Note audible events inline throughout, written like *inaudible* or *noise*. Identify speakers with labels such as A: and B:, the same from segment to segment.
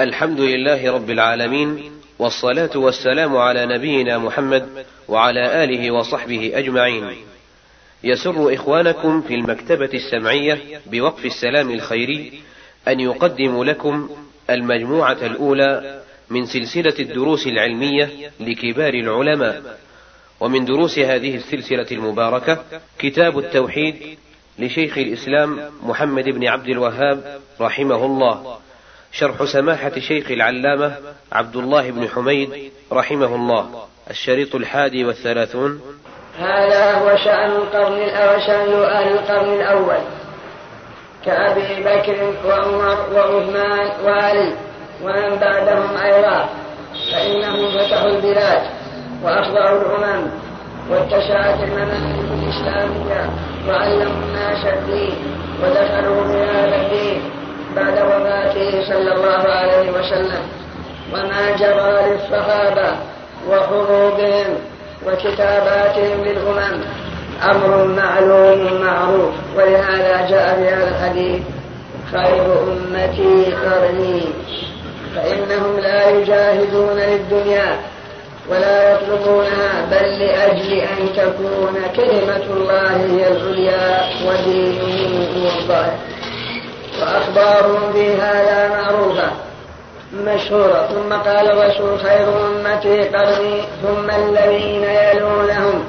A: الحمد لله رب العالمين والصلاة والسلام على نبينا محمد وعلى آله وصحبه أجمعين. يسر إخوانكم في المكتبة السمعية بوقف السلام الخيري أن يقدم لكم المجموعة الأولى من سلسلة الدروس العلمية لكبار العلماء، ومن دروس هذه السلسلة المباركة كتاب التوحيد لشيخ الإسلام محمد بن عبد الوهاب رحمه الله. شرح سماحة شيخ العلامة عبد الله بن حميد رحمه الله الشريط الحادي والثلاثون.
B: هذا هو شأن القرن وشأن أهل القرن الأول. كأبي بكر وعمر وعثمان وعلي ومن بعدهم أيضا. فإنهم فتحوا البلاد وأخضعوا الأمم واتسعت الممالك الإسلامية وعلموا الناس الدين ودخلوا بهذا الدين. بعد وفاته صلى الله عليه وسلم وما جرى للصحابة وحروبهم وكتاباتهم للأمم أمر معلوم معروف ولهذا جاء في هذا الحديث خير أمتي قرني فإنهم لا يجاهدون للدنيا ولا يطلبونها بل لأجل أن تكون كلمة الله هي العليا ودينه هو الظاهر. وأخبارهم في هذا معروفة مشهورة. ثم قال الرسول خير أمتي قرني ثم الذين يلونهم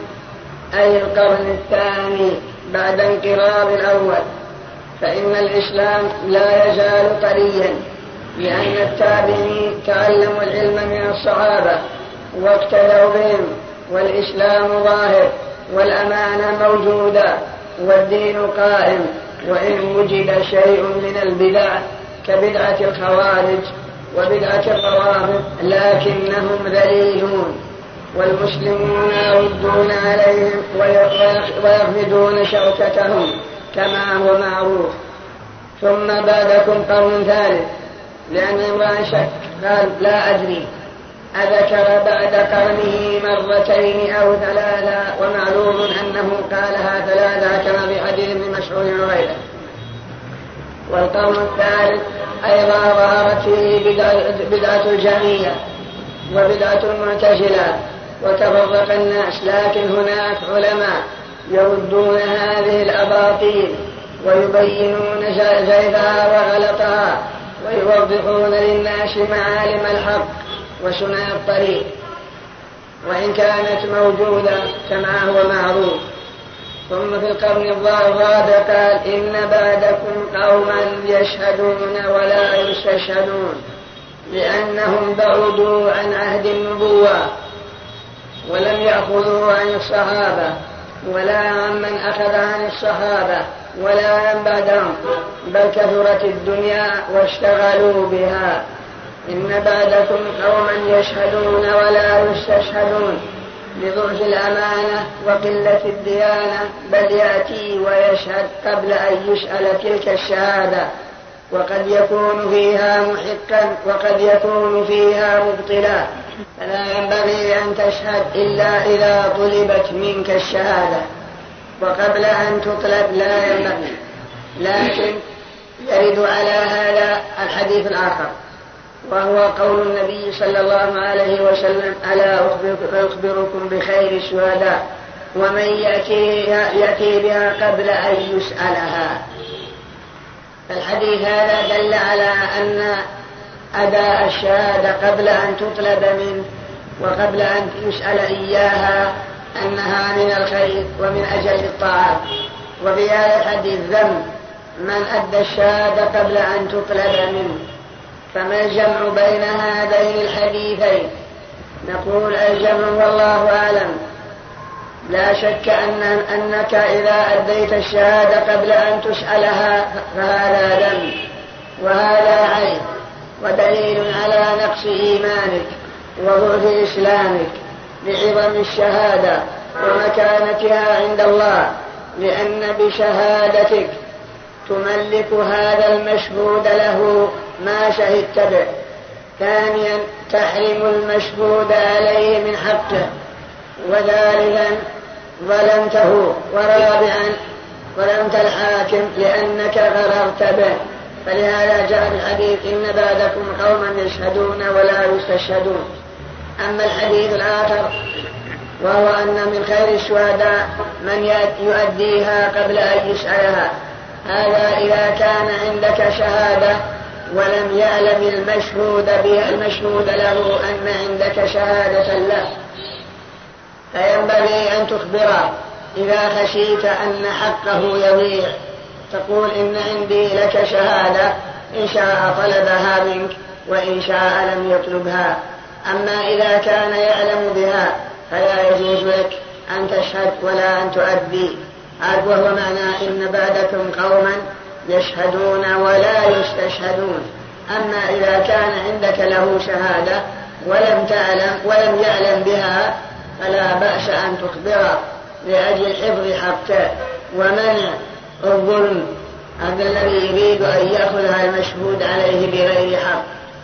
B: أي القرن الثاني بعد انقراض الأول. فإن الإسلام لا يزال طريا لأن التابعين تعلموا العلم من الصحابة واقتدوا بهم والإسلام ظاهر والأمانة موجودة والدين قائم. وإن وجد شيء من البدع كبدعة الخوارج وبدعة الروابط لكنهم ذليلون. والمسلمون يردون عليهم ويخفضون شوكتهم كما هو معروف. ثم بعدكم قرن ثالث لأن امرأ شك قال لا أدري. أذكر بعد قرنه مرتين أو ثلاثة ومعلوم أنه قالها ثلاثة كما في حديث ابن مسعود وغيره والقرن الثالث أيضا ظهرت فيه بدعة الجميع وبدعة المعتزلة وتفرق الناس لكن هناك علماء يردون هذه الأباطيل ويبينون زيدها وغلطها ويوضحون للناس معالم الحق. وسنن الطريق. وإن كانت موجودة كما هو معروف. ثم في القرن الرابع قال إن بعدكم قوما يشهدون ولا يستشهدون لأنهم بعدوا عن عهد النبوة ولم يأخذوا عن الصحابة ولا عن من أخذ عن الصحابة ولا عن بعدهم بل كثرت الدنيا واشتغلوا بها. إن بعدكم قوما يشهدون ولا يستشهدون لضعف الأمانة وقلة الديانة بل يأتي ويشهد قبل أن يسأل تلك الشهادة. وقد يكون فيها محقا وقد يكون فيها مبطلا. فلا ينبغي أن تشهد إلا إذا طلبت منك الشهادة. وقبل أن تطلب لا ينبغي لكن يرد على هذا الحديث الآخر. وهو قول النبي صلى الله عليه وسلم ألا أخبركم بخير الشهداء ومن يأتي, يأتي بها قبل أن يسألها. فالحديث هذا دل على أن أداء الشهادة قبل أن تطلب منه وقبل أن يسأل إياها أنها من الخير ومن أجل الطاعات وفي هذا الحديث ذم من أدى الشهادة قبل أن تطلب منه. فما الجمع بين هذين الحديثين؟ نقول الجمع والله أعلم. لا شك أن أنك إذا أديت الشهادة قبل أن تسألها فهذا ذنب وهذا عيب ودليل على نقص إيمانك وضعف إسلامك لعظم الشهادة ومكانتها عند الله لأن بشهادتك تملك هذا المشهود له ما شهدت به. ثانيا تحرم المشهود عليه من حقه. وثالثا ظلمته. ورابعا ظلمت الحاكم لأنك غررت به. فلهذا جاء الحديث إن بعدكم قوما يشهدون ولا يستشهدون. أما الحديث الآخر وهو أن من خير الشهداء من يؤديها قبل أن يسألها هذا إذا كان عندك شهادة ولم يعلم المشهود بها المشهود له أن عندك شهادة له. فينبغي أن تخبره إذا خشيت أن حقه يضيع. تقول إن عندي لك شهادة إن شاء طلبها منك وإن شاء لم يطلبها. أما إذا كان يعلم بها فلا يجوز لك أن تشهد ولا أن تؤدي. هذا وهو معنى إن بعدكم قوما يشهدون ولا يستشهدون. أما إذا كان عندك له شهادة ولم تعلم ولم يعلم بها فلا بأس أن تخبره لأجل حفظ حقه. ومنع الظلم. هذا الذي يريد أن يأخذها المشهود عليه بغير حق.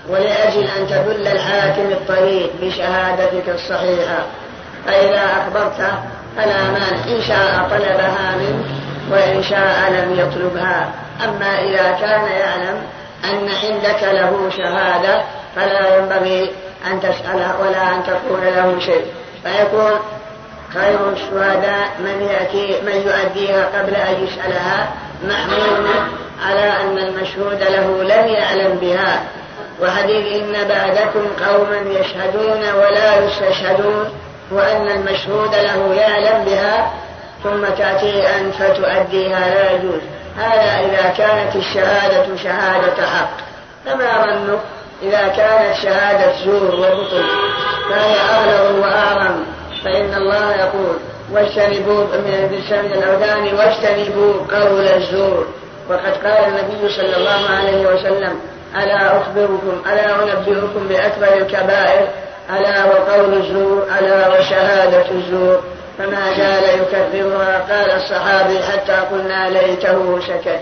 B: ولأجل أن تدل الحاكم الطريق بشهادتك الصحيحة. فإذا أخبرته فلا مانع. إن شاء طلبها منك وإن شاء لم يطلبها. أما إذا كان يعلم أن عندك له شهادة فلا ينبغي أن تسأله ولا أن تقول له شيء. فيكون خير الشهداء من يأتي من يؤديها قبل أن يسألها محمول على أن المشهود له لم يعلم بها. وحديث إن بعدكم قوما يشهدون ولا يستشهدون. وأن المشهود له يعلم بها ثم تأتي أنت فتؤديها لا يجوز. هذا إذا كانت الشهادة شهادة حق. فما ظنك إذا كانت شهادة زور وبطل؟ فهي أغلظ وأعظم. فإن الله يقول واجتنبوا من من الأوثان واجتنبوا قول الزور. وقد قال النبي صلى الله عليه وسلم ألا أخبركم ألا أنبئكم بأكبر الكبائر ألا وقول الزور ألا وشهادة الزور. فما زال يكررها قال الصحابي حتى قلنا ليته سكت.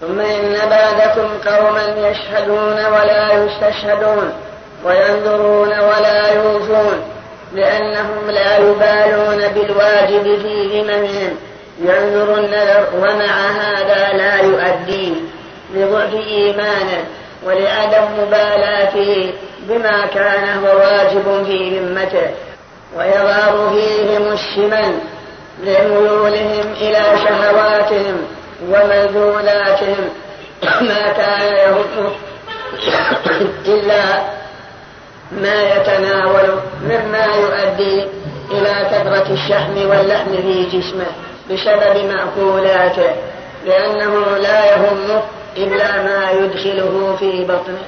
B: ثم إن بعدكم قوما يشهدون ولا يستشهدون وينذرون ولا يوفون لأنهم لا يبالون بالواجب في ذممهم. ينذر النذر ومع هذا لا يؤديه لضعف إيمانه ولعدم مبالاته. بما كان هو واجب في ذمته ويظهر فيهم الشمل لميولهم إلى شهواتهم ومذولاتهم *coughs* ما كان يهمه *coughs* إلا ما يتناول مما يؤدي إلى كثرة الشحم واللحم في جسمه بسبب مأكولاته لأنه لا يهمه إلا ما يدخله في بطنه.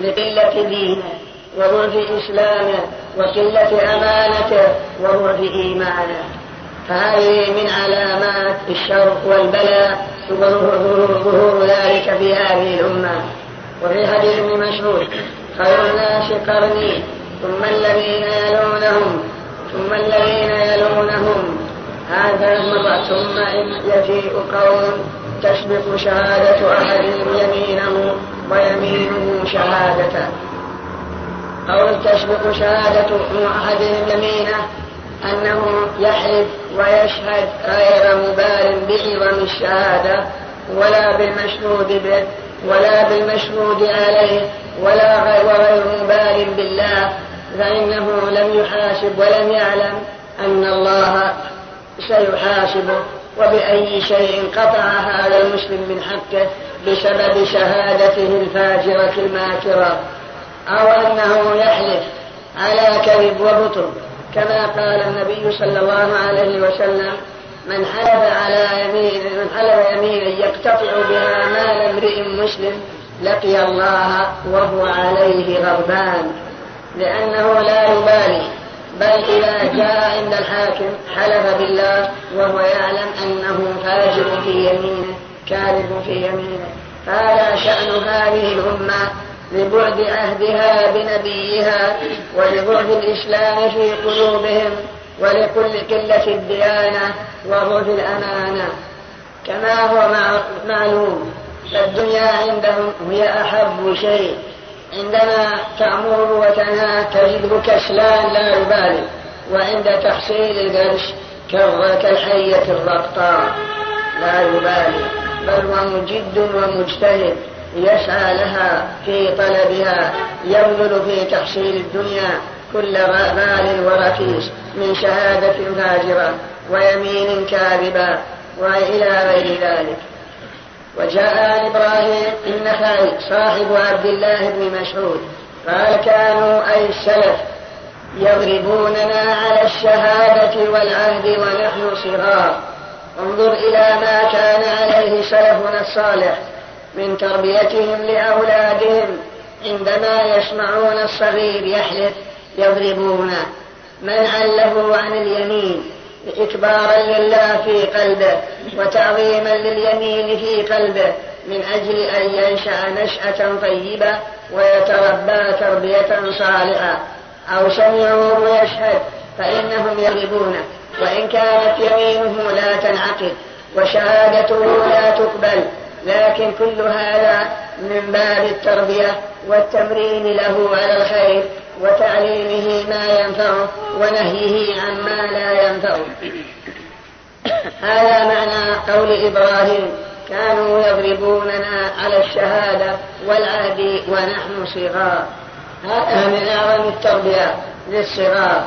B: لقلة دينه وضعف إسلامه وقلة أمانته وضعف إيمانه فهذه من علامات الشر والبلاء ظهور ذلك في هذه الأمة. وفي حديث ابن مسعود خير الناس قرني ثم الذين يلونهم ثم الذين يلونهم. هذا مرة ثم إن يجيء قوم تسبق شهادة أحدهم يمينه ويمينه شهادته أو تسبق شهادة أحدهم يمينه أنه يحلف ويشهد غير مبال بعظم الشهادة ولا بالمشهود به ولا بالمشهود عليه ولا غير مبال بالله. فإنه لم يحاسب ولم يعلم أن الله سيحاسبه وبأي شيء قطع هذا المسلم من حقه. بسبب شهادته الفاجرة الماكرة أو أنه يحلف على كذب وبطل كما قال النبي صلى الله عليه وسلم من حلف على يمين من حلف يمينا يقتطع بها مال امرئ مسلم لقي الله وهو عليه غضبان. لأنه لا يبالي بل إذا جاء عند الحاكم حلف بالله وهو يعلم أنه فاجر في يمينه. كاذب في يمينه. هذا شأن هذه الأمة لبعد عهدها بنبيها ولضعف الإسلام في قلوبهم ولكل قلة الديانة وضعف الأمانة. كما هو معلوم فالدنيا عندهم هي أحب شيء. عندما تأمر وتنهى تجده كسلان لا يبالي وعند تحصيل القرش كالحية الرقطاء لا يبالي. بل ومجد ومجتهد يسعى لها في طلبها يبذل في تحصيل الدنيا كل غال وركيس من شهادة فاجرة ويمين كاذبة وإلى غير ذلك. وجاء عن إبراهيم النخعي صاحب عبد الله بن مسعود قال كانوا أي السلف يضربوننا على الشهادة والعهد ونحن صغار انظر إلى ما كان عليه سلفنا الصالح من تربيتهم لأولادهم عندما يسمعون الصغير يحلف يضربونه منعا له عن اليمين إكبارا لله في قلبه وتعظيما لليمين في قلبه من أجل أن ينشأ نشأة طيبة ويتربى تربية صالحة. أو سمعوه يشهد فإنهم يغلبونه وإن كانت يمينه لا تنعقد وشهادته لا تقبل لكن كل هذا من باب التربية والتمرين له على الخير وتعليمه ما ينفعه ونهيه عما لا ينفعه. هذا معنى قول إبراهيم كانوا يضربوننا على الشهادة والعهد ونحن صغار هذا من أعظم التربية للصغار.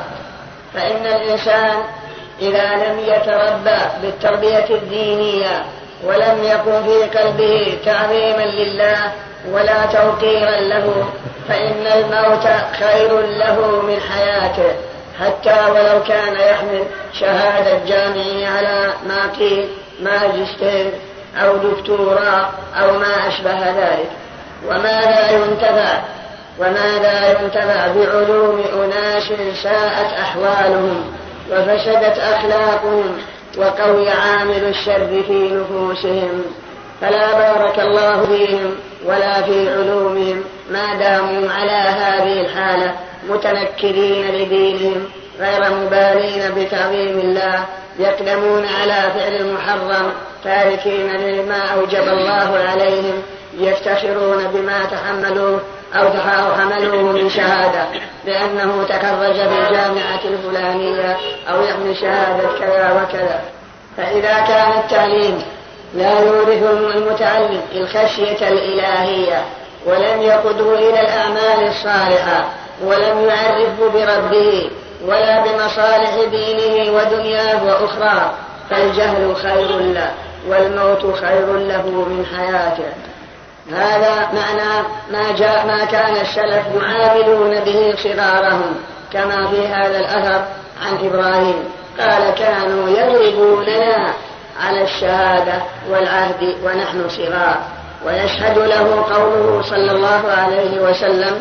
B: فإن الإنسان إذا لم يتربى بالتربية الدينية ولم يكن في قلبه تعظيما لله ولا توقيرا له فإن الموت خير له من حياته حتى ولو كان يحمل شهادة جامعية على ما قيل ماجستير أو دكتوراه أو ما أشبه ذلك. وماذا ينتفع؟ وماذا ينتفع بعلوم أناس ساءت أحوالهم؟ وفسدت أخلاقهم وقوي عامل الشر في نفوسهم. فلا بارك الله فيهم ولا في علومهم. ما داموا على هذه الحالة متنكرين لدينهم غير مبالين بتعظيم الله. يقدمون على فعل المحرم تاركين لما أوجب الله عليهم. يفتخرون بما تحملوه. أو حملوه من شهادة بأنه تخرج في الجامعة الفلانية أو يحمل شهادة كذا وكذا. فإذا كان التعليم لا يورث المتعلم الخشية الإلهية ولم يقده إلى الأعمال الصالحة ولم يعرفه بربه ولا بمصالح دينه ودنياه وأخرى فالجهل خير له والموت خير له من حياته. هذا معنى ما جاء ما كان السلف يعاملون به صغارهم كما في هذا الأثر عن إبراهيم. قال كانوا يضربوننا على الشهادة والعهد ونحن صغار. ويشهد له قوله صلى الله عليه وسلم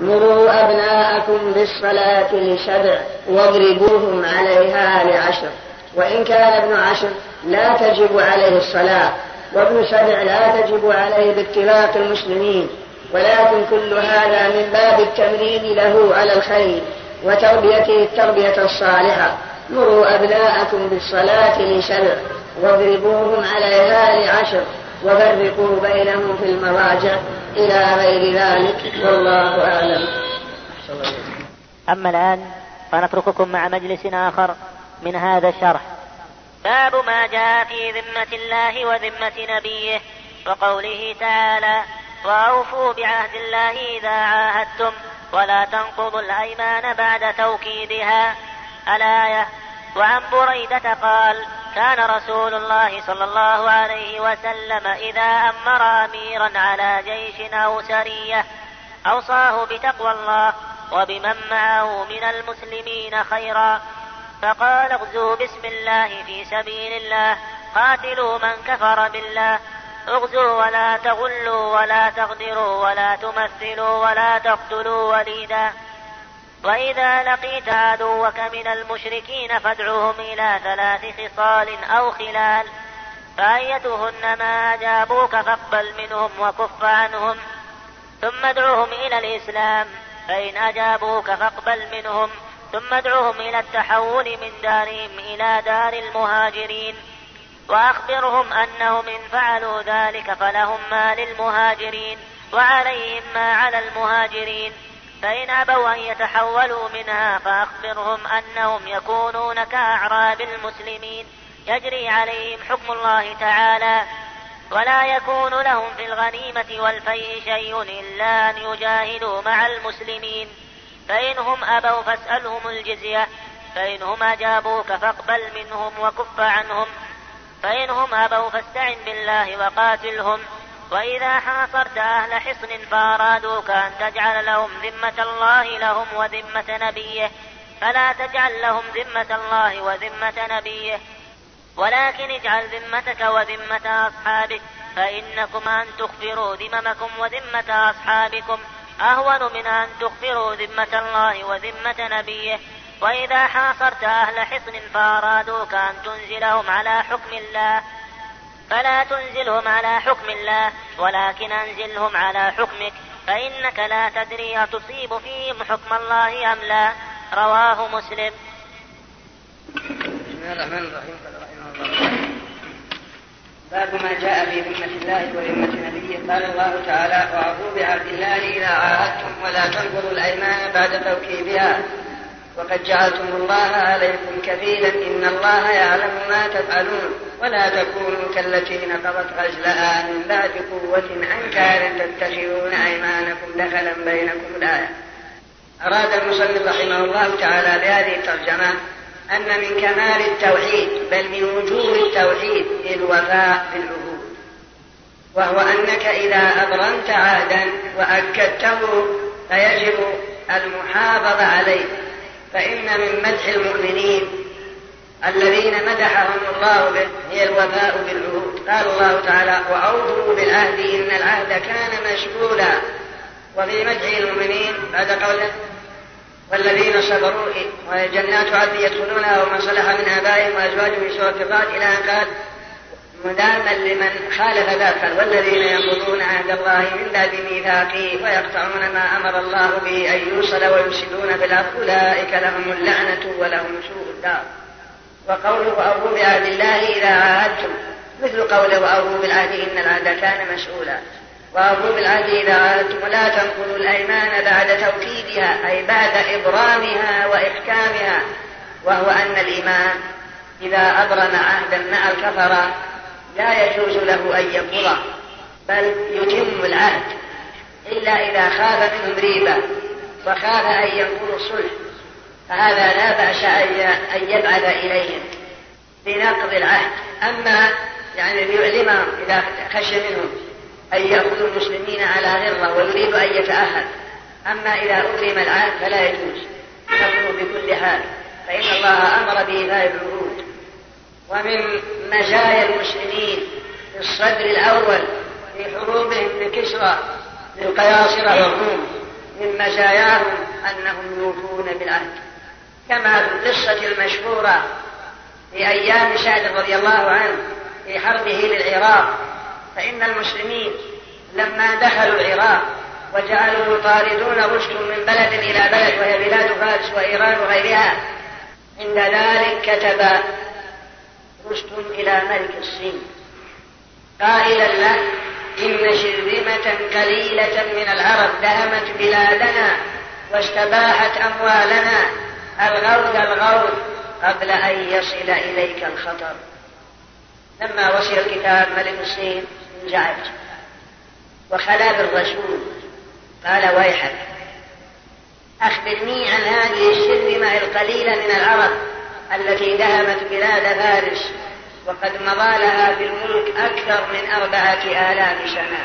B: مروا أبناءكم بالصلاة لسبع واضربوهم عليها لعشر. وإن كان ابن عشر لا تجب عليه الصلاة. وابن سبع لا تجب عليه باتفاق المسلمين ولكن كل هذا من باب التمرين له على الخير وتربيته التربية الصالحة. مروا أبناءكم بالصلاة لسبع واضربوهم عليها لعشر وفرقوا بينهم في المضاجع إلى غير ذلك. والله أعلم.
C: أما الآن فنترككم مع مجلس آخر من هذا الشرح. باب ما جاء في ذمة الله وذمة نبيه وقوله تعالى وأوفوا بعهد الله إذا عاهدتم ولا تنقضوا الأيمان بعد توكيدها. الآية وعن بريدة قال كان رسول الله صلى الله عليه وسلم إذا أمر أميرا على جيش أو سرية أوصاه بتقوى الله وبمن معه من المسلمين خيرا فقال اغزوا بسم الله في سبيل الله. قاتلوا من كفر بالله. اغزوا ولا تغلوا ولا تغدروا ولا تمثلوا ولا تقتلوا وليدا. وإذا لقيت عدوك من المشركين فادعوهم إلى ثلاث خصال أو خلال. فأيتهن ما أجابوك فاقبل منهم وكف عنهم. ثم ادعوهم إلى الإسلام. فإن أجابوك فاقبل منهم. ثم ادعوهم إلى التحول من دارهم إلى دار المهاجرين. وأخبرهم أنهم إن فعلوا ذلك فلهم ما للمهاجرين وعليهم ما على المهاجرين. فإن أبوا أن يتحولوا منها فأخبرهم أنهم يكونون كأعراب المسلمين. يجري عليهم حكم الله تعالى. ولا يكون لهم في الغنيمة والفيء شيء إلا أن يجاهدوا مع المسلمين. فإنهم أبوا فاسألهم الجزية فإنهم أجابوك فاقبل منهم وكف عنهم. فإنهم أبوا فاستعن بالله وقاتلهم. وإذا حاصرت أهل حصن فأرادوك أن تجعل لهم ذمة الله لهم وذمة نبيه. فلا تجعل لهم ذمة الله وذمة نبيه. ولكن اجعل ذمتك وذمة أصحابك فإنكم أن تخفروا ذممكم وذمة أصحابكم. أهون من أن تخفروا ذمة الله وذمة نبيه وإذا حاصرت أهل حصن فأرادوك أن تنزلهم على حكم الله. فلا تنزلهم على حكم الله ولكن أنزلهم على حكمك فإنك لا تدري أتصيب فيهم حكم الله أم لا. رواه مسلم.
B: بسم الله الرحمن الرحيم. قال رحمه الله. باب ما جاء في ذمة الله وذمة نبيه. قال الله تعالى وأعوذ بعبد الله إذا عاهدتم ولا تنقضوا الأيمان بعد توكيدها. وقد جعلتم الله عليكم كفيلا. إن الله يعلم ما تفعلون. ولا تكونوا كالتي نقضت غزلها من بعد قوة أنكار تتخذون أيمانكم دخلا بينكم. الآية. أراد المصنف رحمه الله تعالى بهذه الترجمة أن من كمال التوحيد بل من وجوه التوحيد الوفاء بالعهود وهو أنك إذا أبرمت عهدا وأكدته فيجب المحافظة عليه. فإن من مدح المؤمنين الذين مدحهم الله به هي الوفاء بالعهود قال الله تعالى وأوفوا بالعهد إن العهد كان مشغولا وفي مدح المؤمنين بعد قوله والذين صبروا وجنات عدن يدخلونها ومن صلح من آبائهم وأزواجهم الرعد إلى أن قال مداما لمن خالف ذلك والذين ينقضون عهد الله من بعد ميثاقه ويقطعون ما أمر الله به أن يوصل ويفسدون في الأرض. أولئك لهم اللعنة ولهم سوء الدار. وقوله وأوفوا بعهد الله إذا عاهدتم. مثل قوله وأوفوا بالعهد إن العهد كان مسؤولا. وأوفوا بالعهد إذا عاهدتم ولا تنقضوا الأيمان بعد توكيدها أي بعد إبرامها وإحكامها وهو أن الإيمان إذا أبرم عهدا مع الكفرة لا يجوز له أن ينقضه بل يتم العهد إلا إذا خاف منهم ريبة وخاف أن ينقضوا الصلح. فهذا لا بأس أن يبعث إليهم بنقض العهد. أما يعني ليعلمهم إذا خشي منهم أن يأخذوا المسلمين على غرة ويريد أن يتأهل. أما إذا أبرم العهد فلا يجوز. نقضه بكل حال. فإن الله أمر بإيفاء العهود. ومن مزايا المسلمين في الصدر الأول في حروبهم بكسرى للقياصرة والروم من مزاياهم أنهم يوفون بالعهد. كما في القصة المشهورة في أيام سعد رضي الله عنه في حربه للعراق فإن المسلمين لما دخلوا العراق وجعلوا يطاردون رشد من بلد إلى بلد وهي بلاد فارس وإيران وغيرها عند ذلك كتب رشد إلى ملك الصين. قائلا له إن شرذمة قليلة من العرب دهمت بلادنا واستباحت أموالنا. الغوث الغوث قبل أن يصل إليك الخطر. لما وصل الكتاب ملك الصين انزعج وخلا بالرسول قال ويحك. أخبرني عن هذه الشرذمة القليلة من العرب التي دهمت بلاد فارس وقد مضى لها في الملك أكثر من أربعة آلاف سنة.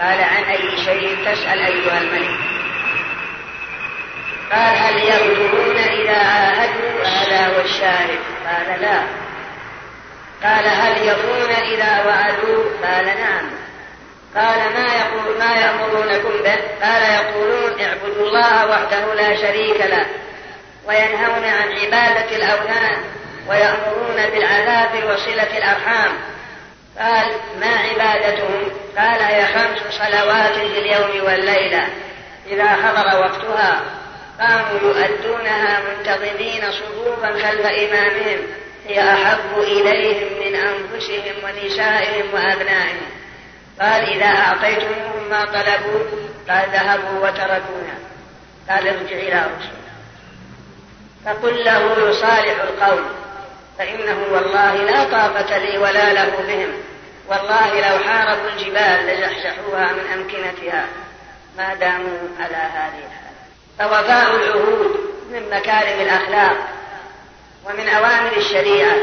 B: قال عن أي شيء تسأل أيها الملك؟ قال هل يغدرون إذا عاهدوا؟ هذا هو الشاهد. قال لا. قال هل يفون إذا وعدوا؟ قال نعم. قال ما يقول ما يأمرونكم به؟ قال يقولون اعبدوا الله وحده لا شريك له وينهون عن عبادة الأوثان ويأمرون بالعذاب وصلة الأرحام. قال ما عبادتهم؟ قال هي خمس صلوات في اليوم والليلة. إذا حضر وقتها قاموا يؤدونها منتظمين صفوفا خلف إمامهم. هي أحب إليهم من أنفسهم ونسائهم وأبنائهم. قال إذا أعطيتموهم ما طلبوا قال ذهبوا وتركونا. قال ارجع إلى رسول فقل له يصالح القوم. فإنه والله لا طاقة لي ولا له بهم. والله لو حاربوا الجبال لزحزحوها من أمكنتها. ما داموا على هذه الحال. فوفاء العهود من مكارم الأخلاق. ومن أوامر الشريعة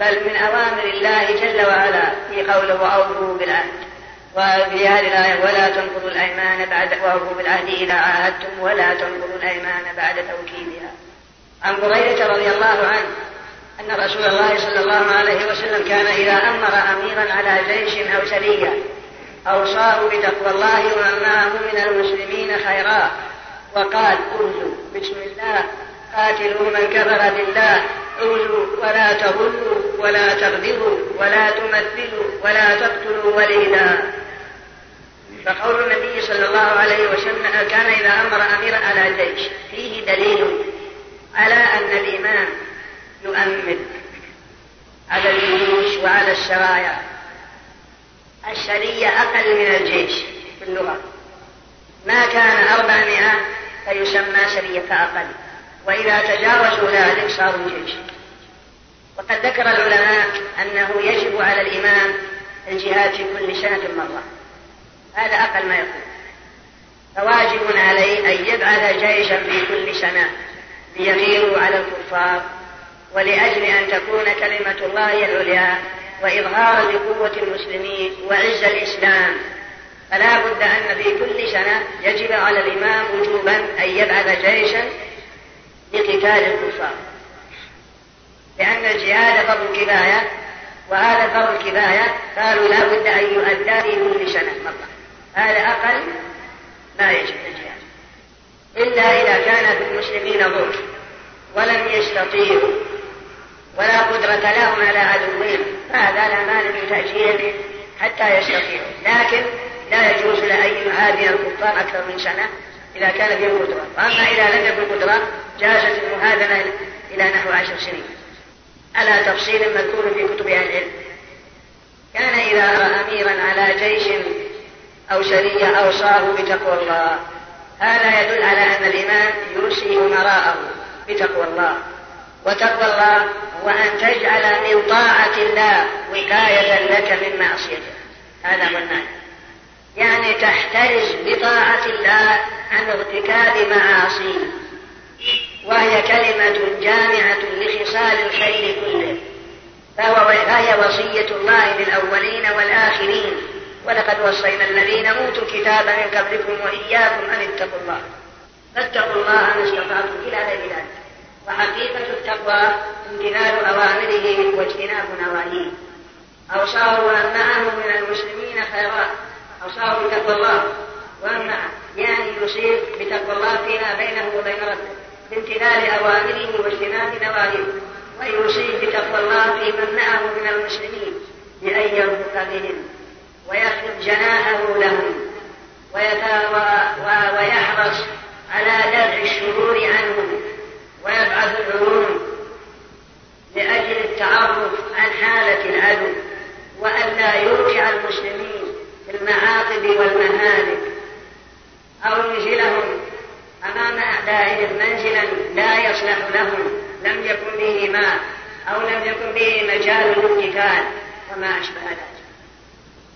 B: بل من أوامر الله جل وعلا في قوله وأوفوا بالعهد وفي هذه الآية ولا تنقضوا الأيمان بعد وأوفوا بالعهد إذا عاهدتم ولا تنقضوا الأيمان بعد توكيدها عن بريدة رضي الله عنه أن رسول الله صلى الله عليه وسلم كان إذا أمر أميرا على جيش أو سرية أوصاه بتقوى الله معه من المسلمين خيرا وقال قولوا بسم الله قاتلوا من كفر بالله اغزوا ولا تغلوا ولا تغدروا ولا تمثلوا ولا تقتلوا وليدا. فقول النبي صلى الله عليه وسلم كان إذا أمر أميرا على جيش. فيه دليل على أن الإمام يؤمن على الجيوش وعلى السرايا السرية أقل من الجيش في اللغة. ما كان أربعمائة فيسمى سرية أقل. وإذا تجاوزوا ذلك صاروا جيش. وقد ذكر العلماء أنه يجب على الإمام الجهاد في كل سنة مرة. هذا أقل ما يكون فواجب عليه أن يبعث جيشا في كل سنة ليغيروا على الكفار ولأجل أن تكون كلمة الله العليا وإظهارا لقوة المسلمين وعز الإسلام. فلا بد أن في كل سنة يجب على الإمام وجوبا أن يبعث جيشا لقتال الكفار. لأن الجهاد فرض كفاية وهذا فرض كفاية قالوا لا بد أن يؤدى في كل سنة مرة. هذا أقل ما يجب الجهاد. إلا إذا كان في المسلمين ضعف ولم يستطيعوا ولا قدرة لهم على عدوهم فهذا لا مانع من تأجيله حتى يستطيعوا. لكن لا يجوز له أن يعادي الكفار أكثر من سنة. إذا كان فيهم قدرة. وأما إذا لم يكن قدرة جازت المهادنة إلى نحو عشر سنين. على تفصيل مذكور في كتب أهل العلم؟ كان إذا رأى أميرا على جيش أو سرية أوصاه بتقوى الله. هذا يدل على أن الإمام يوصي أمراءه بتقوى الله. وتقوى الله هو أن تجعل من طاعة الله وقاية لك من معصيته. هذا هو المعنى. يعني تحترز بطاعة الله عن ارتكاب معاصيه وهي كلمة جامعة لخصال الخير كله. فهو وصية الله للأولين والآخرين. ولقد وصينا الذين أوتوا الكتاب من قبلكم وإياكم أن اتقوا الله. فاتقوا الله ما استطعتم إلى غير ذلك. وحقيقة التقوى امتثال أوامره واجتناب نواهيه. أوصاه وأمنعه من المسلمين خيرات. أوصاه بتقوى الله. وأمنعه يعني يصيب بتقوى الله فيما بينه وبين ربه بامتثال أوامره واجتناب نواهيه ويوصي بتقوى الله في من معه من المسلمين بأن يرفق بهم ويخفض جناحه لهم ويحرص على دفع الشرور عنهم ويبعث العلوم لأجل التعرف عن حالة العدو وأن لا يوقع المسلمين في المعاقب والمهالك. أو ينزلهم أمام أعدائهم منزلا لا يصلح لهم. لم يكن به ماء أو لم يكن به مجال للقتال. وما أشبه ذلك.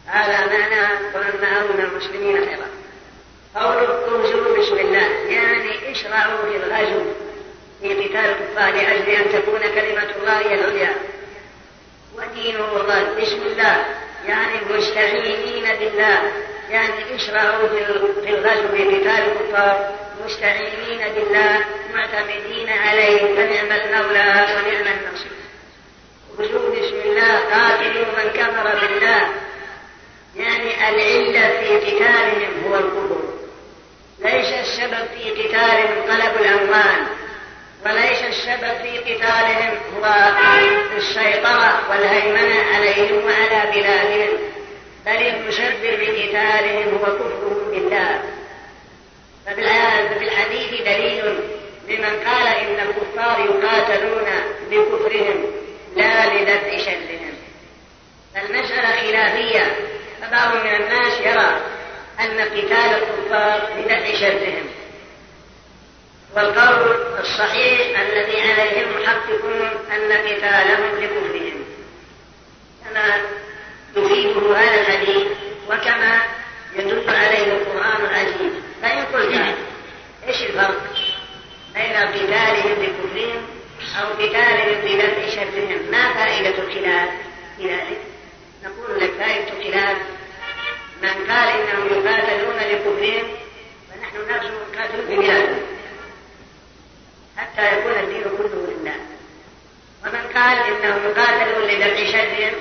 B: هذا معنى ومن معه من المسلمين خيرا قوله انزلوا بسم الله يعني اشرعوا في الغزو في قتال الكفار لأجل أن تكون كلمة الله هي العليا. ودينه الله بسم الله. يعني مستعينين بالله يعني اشرعوا في الغزو في قتال الكفار. مستعينين بالله معتمدين عليه فنعم المولى ونعم النصير. خذوا بسم الله قاتلوا من كفر بالله. يعني العلة في قتالهم هو الكفر. ليس السبب في قتالهم طلب الأموال وليس السبب في قتالهم هو السيطرة والهيمنة عليهم وعلى بلادهم بل المسبب لقتالهم هو كفرهم بالله. ففي الحديث دليل لمن قال إن الكفار يقاتلون بكفرهم لا لدفع شرهم فالمسألة خلافية فبعض من الناس يرى أن قتال الكفار لدفع شرهم والقول الصحيح الذي عليه المحققون أن قتالهم لكفرهم كما يفيده هذا الحديث وكما يدل عليه القرآن العزيز فإن قلت إيش الفرق بين قتالهم بكفرهم أو قتالهم بدفع شرهم؟ ما فائدة الخلاف في ذلك؟ نقول لك فائدة الخلاف من قال إنهم يقاتلون لكفرهم فنحن نرجو نقاتل ببلادهم حتى يكون الدين كله لله. ومن قال إنهم يقاتلون لدفع شرهم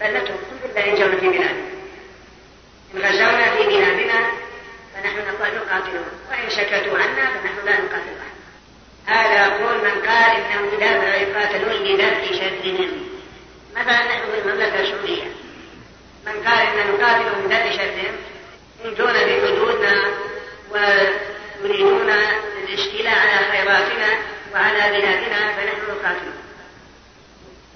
B: فلنترك كل الله ينجون في بلادهم إن غزونا في بلادنا فنحن نقاتلهم. وإن سكتوا عنا فنحن لا نقاتل أحد هذا قول من قال إنهم يقاتلون لدفع شرهم مثلا نحن في المملكة السعودية؟ من قال إننا نقاتل بدفع شرهم ينجون بحدودنا ويريدون الاستيلاء على خيراتنا وعلى بلادنا فنحن نقاتلهم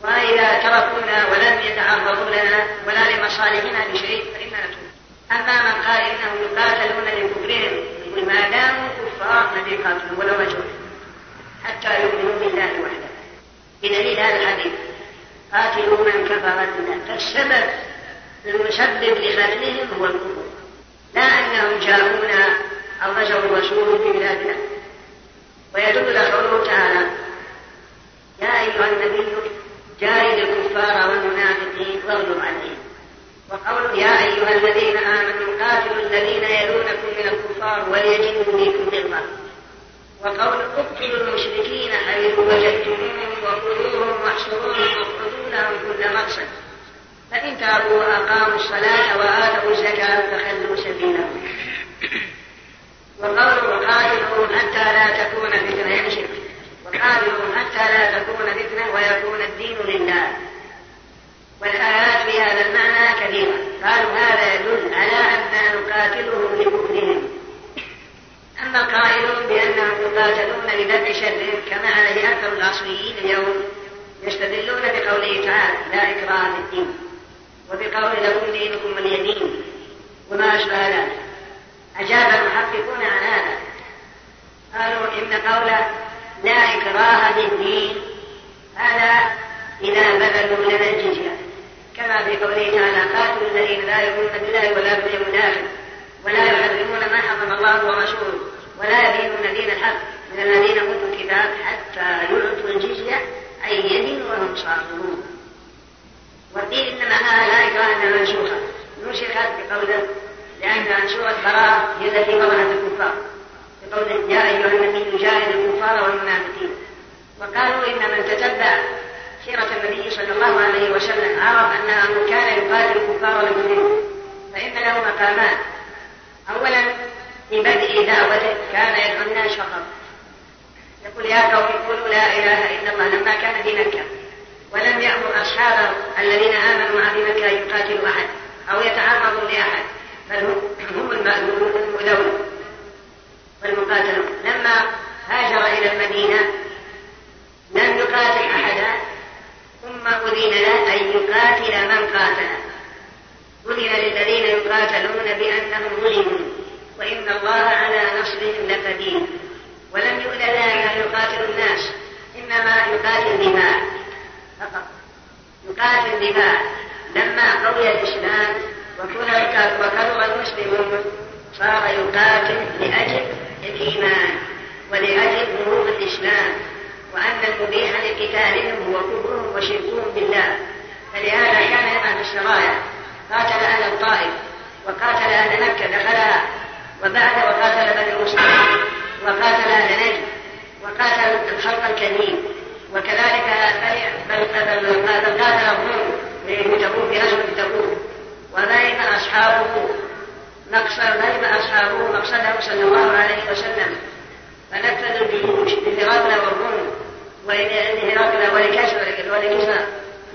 B: وإذا تركونا ولم يتعرضوا لنا ولا لمصالحنا بشيء فإننا نتوب. أما من قال إنهم يقاتلون لكفرهم يقول ما داموا كفار فليقاتلوا ولو مجهول حتى يؤمنوا بالله وحده. بدليل هذا الحديث قاتلوا من كفر فالسبب المسبب لقتلهم هو الكفر. لا أنهم جاءونا غزوا الرسول في بلادنا. ويدل قوله تعالى يا أيها النبي جاهد الكفار والمنافقين واغلب عليهم. وقول يا أيها الذين آمنوا قاتلوا الذين يلونكم من الكفار وليجدوا فيكم غلظة وقول اقتلوا المشركين حيث وجدتموهم وخذوهم واحشروهم واخرجوا لهم كل مقصد. فإن تابوا وأقاموا الصلاة وآتوا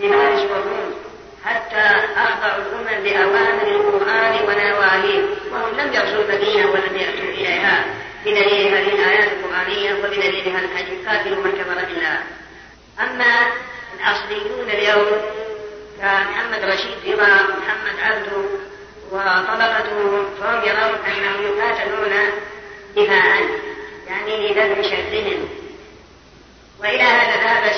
B: فارس والروم حتى أخضعوا الأمم بأوامر القرآن ونواهيه وهم لم يرسلوا المدينة ولم يأتوا إليها. بدليل هذه الآيات القرآنية وبدليل هذا الحديث قاتلوا من كفر بالله. أما الأصليون اليوم كمحمد رشيد رضا محمد عبده وطبقته فهم يرون أنهم يقاتلون دفاعا يعني لدفع شرهم. وإلى هذا ذهب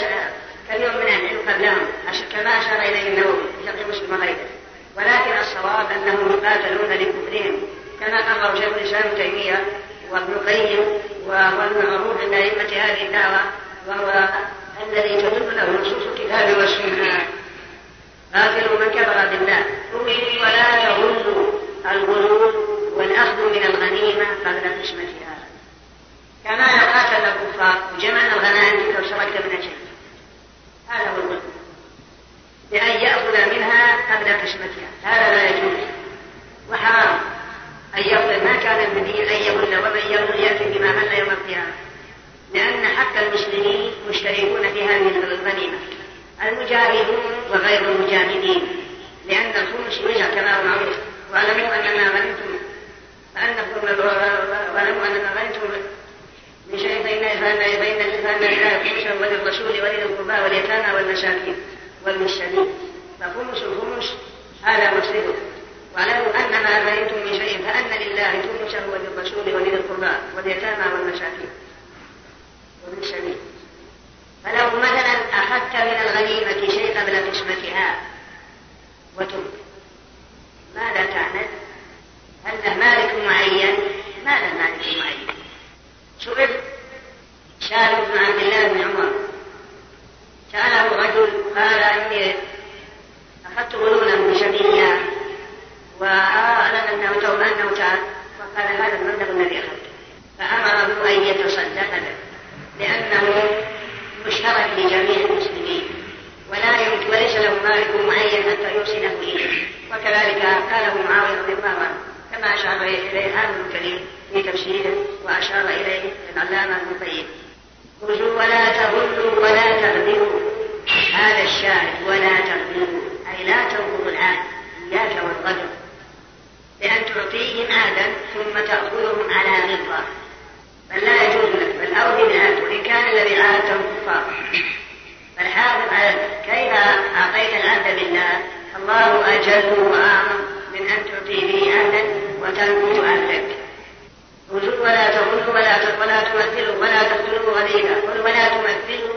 B: كثير من العلم قبلهم كما أشار إليه النووي في فقه مسلم وغيره ولكن الصواب أنهم يقاتلون لكفرهم. كما قرر شيخ الإسلام ابن تيمية وابن القيم وهو المعروف عند أئمة هذه الدعوة وهو الذي تدل له نصوص الكتاب والسنة. قاتلوا من كفر بالله. ولا تغلوا الغلول والأخذ من الغنيمة قبل قسمتها. كما لو قاتل الكفار وجمعنا الغنائم لو سرقت من شيء هذا هو الغلول بأن يأخذ منها قبل قسمتها هذا لا يجوز وحرام أن يغل ما كان الدين أن يغل ومن يغل يأتي بما غل يوم القيامة لأن حق المسلمين مشتركون في هذه الغنيمة المجاهدون وغير المجاهدين لأن الخمس وجه كما هو معروف واعلموا أن ما غنمتم فأنكم واعلموا أن ما غنمتم من شيء فإن فإن لله خمسا وللرسول ولذي القربى واليتامى والمساكين والمسلمين فخمس الخمس هذا مسلم واعلموا أن ما غنمتم من شيء فأن لله خمسه وللرسول ولذي القربى واليتامى والمساكين والمسلمين فلو مثلا أخذت من الغنيمة شيء قبل قسمتها وترك ماذا تعمل؟ هل مالك معين؟ ما له مالك معين سئل سالم بن عبد الله بن عمر. سأله رجل قال إني أخذت غلولا من الله وأعلم أنه توب أنه تاب وقال هذا المبلغ الذي أخذته. فأمره أن يتصدق به لأنه مشترك لجميع المسلمين ولا وليس له مالك معين حتى يوصله إليه. وكذلك قاله معاوية رضي الله عنه. كما أشار إليه هذا الكريم في تفسيره وأشار إليه العلامة ابن القيم خذوا ولا تغلوا ولا تغدروا هذا الشاهد ولا تغدروا أي لا تنقضوا العهد إياك والغدر بأن تعطيهم عهدا ثم تأخذهم على غلظة بل لا يجوز لك بل أوفي بالعهد وإن كان الذي عاهدته كفار. فالحافظ على كيف أعطيت العهد بالله؟ الله أجل وأعظم من أن تعطي به عهدا عهدك خذوا ولا تغلوا ولا ولا تمثلوا ولا تقتلوا غليلا قل ولا تمثلوا.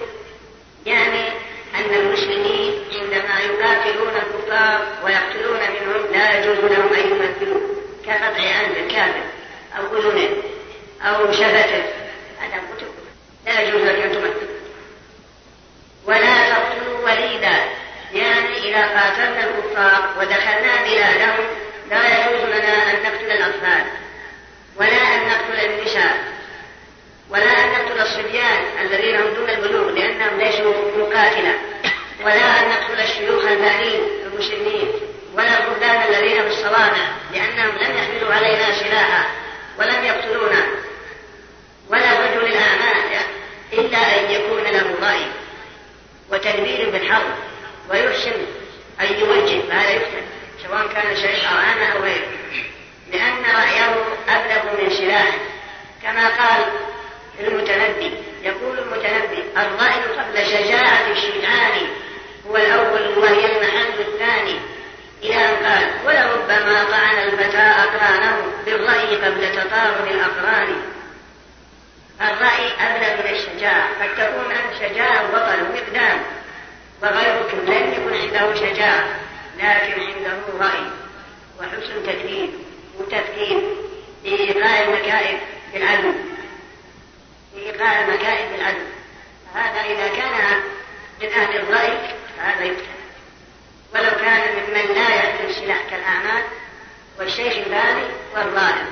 B: يعني أن المسلمين عندما يقاتلون الكفار ويقتلون منهم لا يجوز لهم أن يمثلوا. كقطع عند الكافر أو أذنه أو شفتة. هذا كتب لا يجوز أن تمثل. ولا تقتلوا وليدا. يعني إذا قاتلنا الكفار ودخلنا بلادهم لا يجوز لنا أن نقتل الأطفال ولا أن نقتل النساء ولا أن نقتل الصبيان الذين هم دون البلوغ لأنهم ليسوا مقاتلة ولا أن نقتل الشيوخ البالين المسلمين ولا الرهبان الذين في الصوامع لأنهم لم يحملوا علينا سلاحا ولم يقتلونا. ولا رجل الأعمال إلا أن يكون له رأي وتدبير بالحرب ويحسن أن يوجه فهذا يقتل سواء كان شيخ أو أنا أو غيره. لأن رأيه أبلغ من سلاحه كما قال المتنبي يقول المتنبي الرأي قبل شجاعة الشجعان هو الأول وهي المحل الثاني. إلى أن قال ولربما طعن الفتى أقرانه بالرأي قبل تطارم الأقران. الرأي أبلغ من الشجاعة. قد تكون أنت شجاعة وبطل ومقدام وغيرك لم يكن عنده شجاعة لكن عنده رأي وحسن تدبير وتفكير لإيقاع المكائد بالعدل. لإيقاع المكائد بالعدل. فهذا إذا كان من أهل الرأي فهذا يقتل ولو كان ممن لا يحمل السلاح كالأعمال والشيخ البالي والظالم.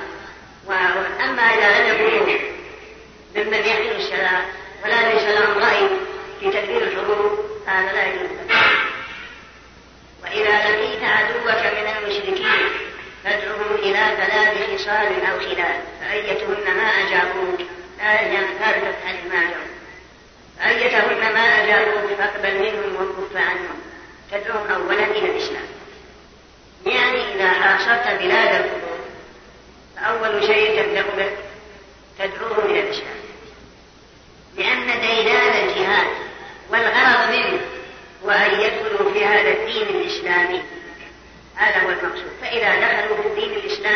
B: أما إذا لم يكونوا ممن يحمل السلاح ولا ليس لهم رأي في تدبير الحروب هذا لا يجوز. وإذا لقيت عدوك من المشركين فادعهم إلى ثلاث خصال أو خلال فأيتهن ما أجابوك. تفعل ما أجابوك فأيتهن ما أجابوك فاقبل منهم وكف عنهم. تدعوهم أولا إلى الإسلام. يعني إذا حاصرت بلاد الكفر فأول شيء تبدأ به تدعوهم إلى الإسلام. لأن ديدان الجهاد والغرض منه هو أن يدخلوا في هذا الدين الإسلامي. هذا هو المقصود. فإذا دخلوا في الدين الإسلامي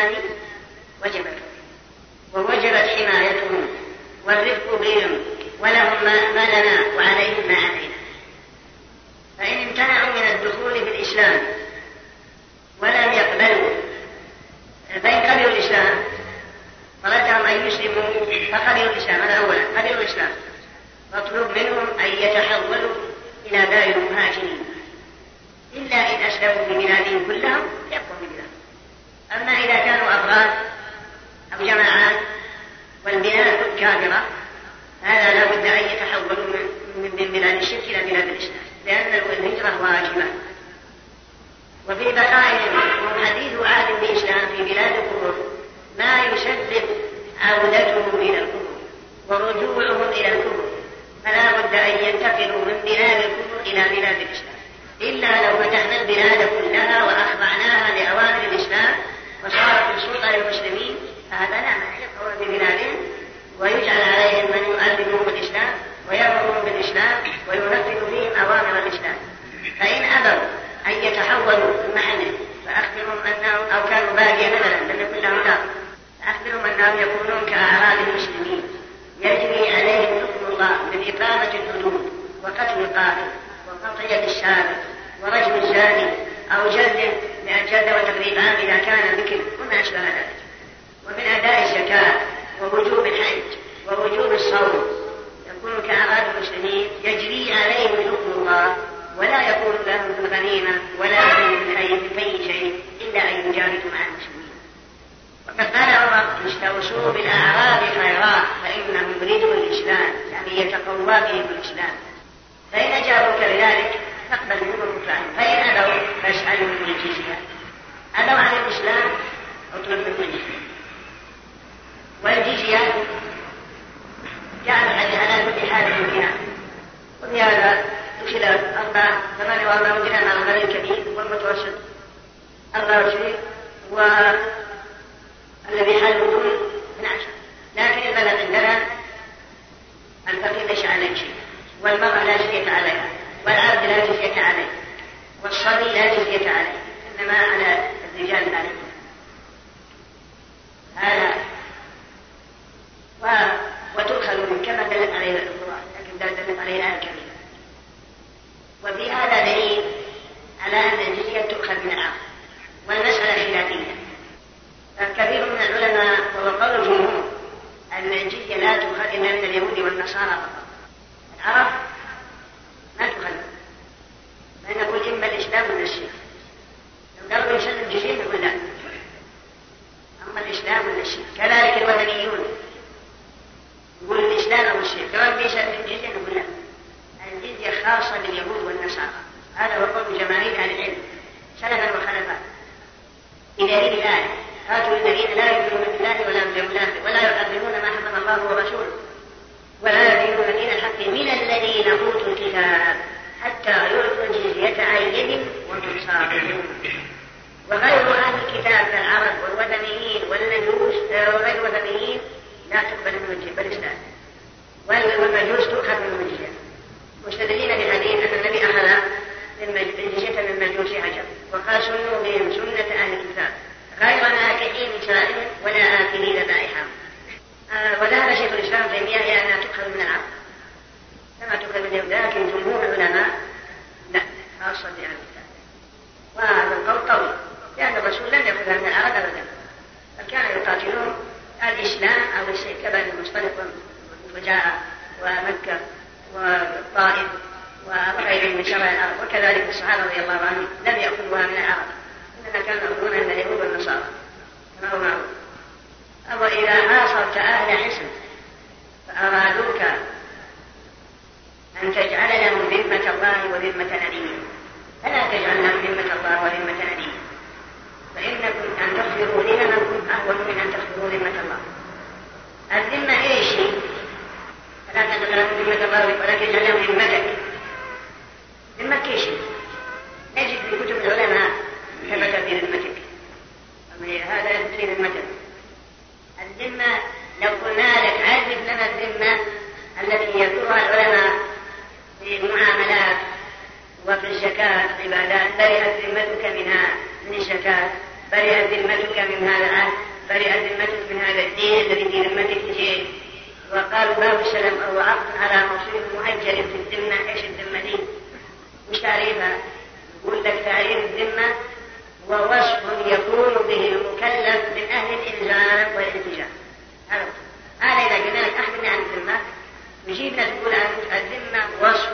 B: يجيبنا تقول الذمة وصف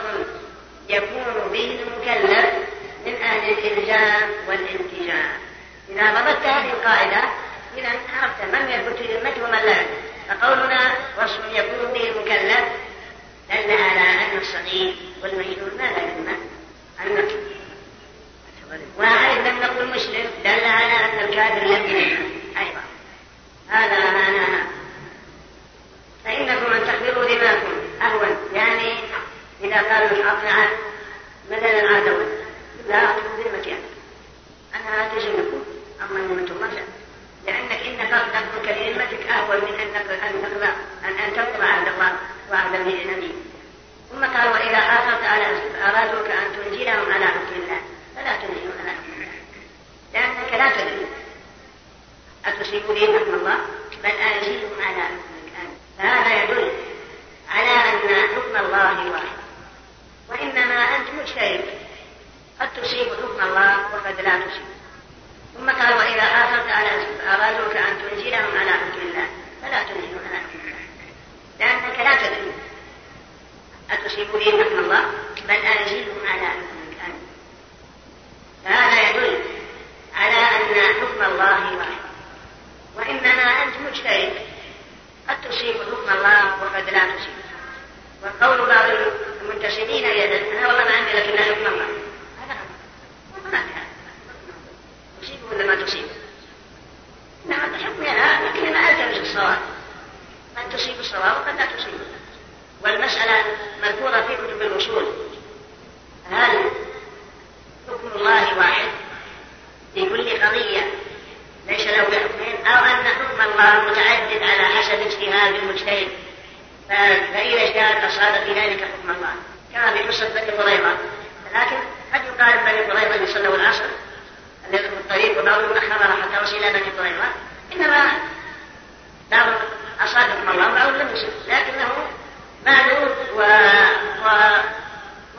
B: يكون به المكلف من أهل الإلزام والالتزام إذا ضبطت هذه القاعدة إذا عرفت من يثبت ذمته ومن لا. فقولنا وصف يكون به المكلف دل على أن الصغير والمجنون ما لا ذمة النقل وأيضا نقول مسلم دل على أن الكافر لم أيضا. هذا معناها. فإنكم أن تخبروا دماءكم أهون. يعني إذا قالوا الحق مثلا العدوى لا ذمتي يعني. أنا لا تزنكم أما ذمة الله لأنك إن نقضك لذمتك أهون من أن أن أن أن تقضى عهد الله وعهد النبي ثم قال وإذا حافظت على أرادوك أن تنزلهم على حكم الله فلا تنزلوا على حكم الله. لأنك لا تدري. أتصيبوا به حكم الله؟ بل أنزلهم على حكمك فهذا يدل على أن حكم الله واحد. وإنما أنت مجتهد قد تصيب حكم الله وقد لا تصيب. ثم قال وإذا حافظت على أرادوك أن تنزلهم على حكم الله فلا تنزلوا على حكم الله. لأنك لا تدري. أتصيب به حكم الله؟ بل أنزلهم على حكمك أنت فهذا يدل على أن حكم الله واحد. وإنما أنت مجتهد قد تصيب حكم الله وقد لا تصيب وقول بعض المنتسبين إلى أنا والله ما عندي لكن حكم الله. هذا ما تصيب ولا ما تصيب نعم الحكم لا لكن ما ألتمس الصواب. قد تصيب الصواب وقد لا تصيب والمسألة مذكورة في كتب الوصول هل حكم الله واحد في كل قضية ليس له حكمين أو أن حكم الله متعدد على حسب اجتهاد المجتهد. فإذا اجتهد أصاب في ذلك حكم الله. كما في قصة بني قريظة. لكن قد يقال بني قريظة يصلوا العصر. الذي في الطريق وبعضهم أخر حتى وصل إلى بني قريظة. إنما بعض أصاب حكم الله وبعضهم لم يصب لكنه معلوم و... و...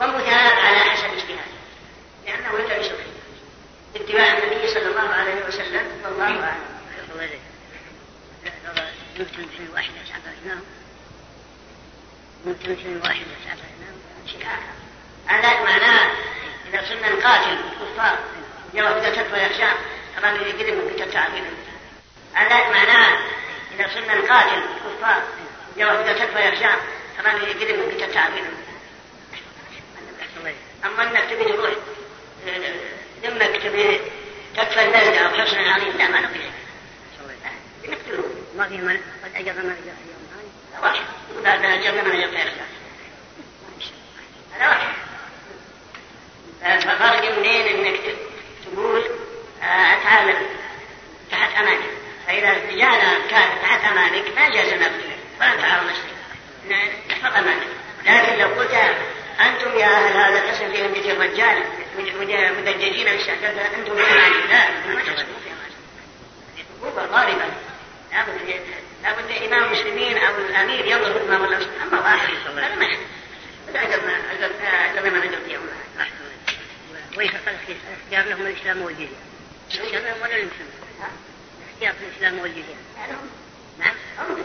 B: ومثاب على حسب اجتهاده. لأنه يلتمس اتباع النبي صلى الله عليه وسلم. والله أعلم.
D: يمكن شيء واحد يسعى الإمام يمكن شيء واحد يسعى الإمام
B: شيء آخر هذا معناه إذا صرنا نقاتل الكفار يوم قتلت ويخشى طبعا يقدم من قتل تعبير هذا معناه إذا صرنا نقاتل الكفار يوم قتلت ويخشى طبعا يقدم من قتل تعبير أما أنك تبي تروح دمك تبي تكفى البلد أو حصن عظيم لا ما نقول نقتله
D: ما في من قد أجر من أجر
B: واحد. بعد أجرنا من غير هذا. واحد. ففرق منين إنك تقول أتعامل تحت امانك فإذا رجال كان تحت امانك ما جاز نقتلك ولا تعارض نفسك تحفظ امانك لكن لو قلت أنتم يا أهل هذا القسم في مثل الرجال مدججين بالشهادة أنتم في امانك لا ما عقوبه ضاربه لابد لابد إمام المسلمين أو الأمير يضرب إمام الله أما واحد. هذا ما اجرنا من اجر يوم
D: والاختيار لهم الإسلام والجزيه الاختيار لهم ولا المسلمين الاختيار في الإسلام والجزيه
B: نعم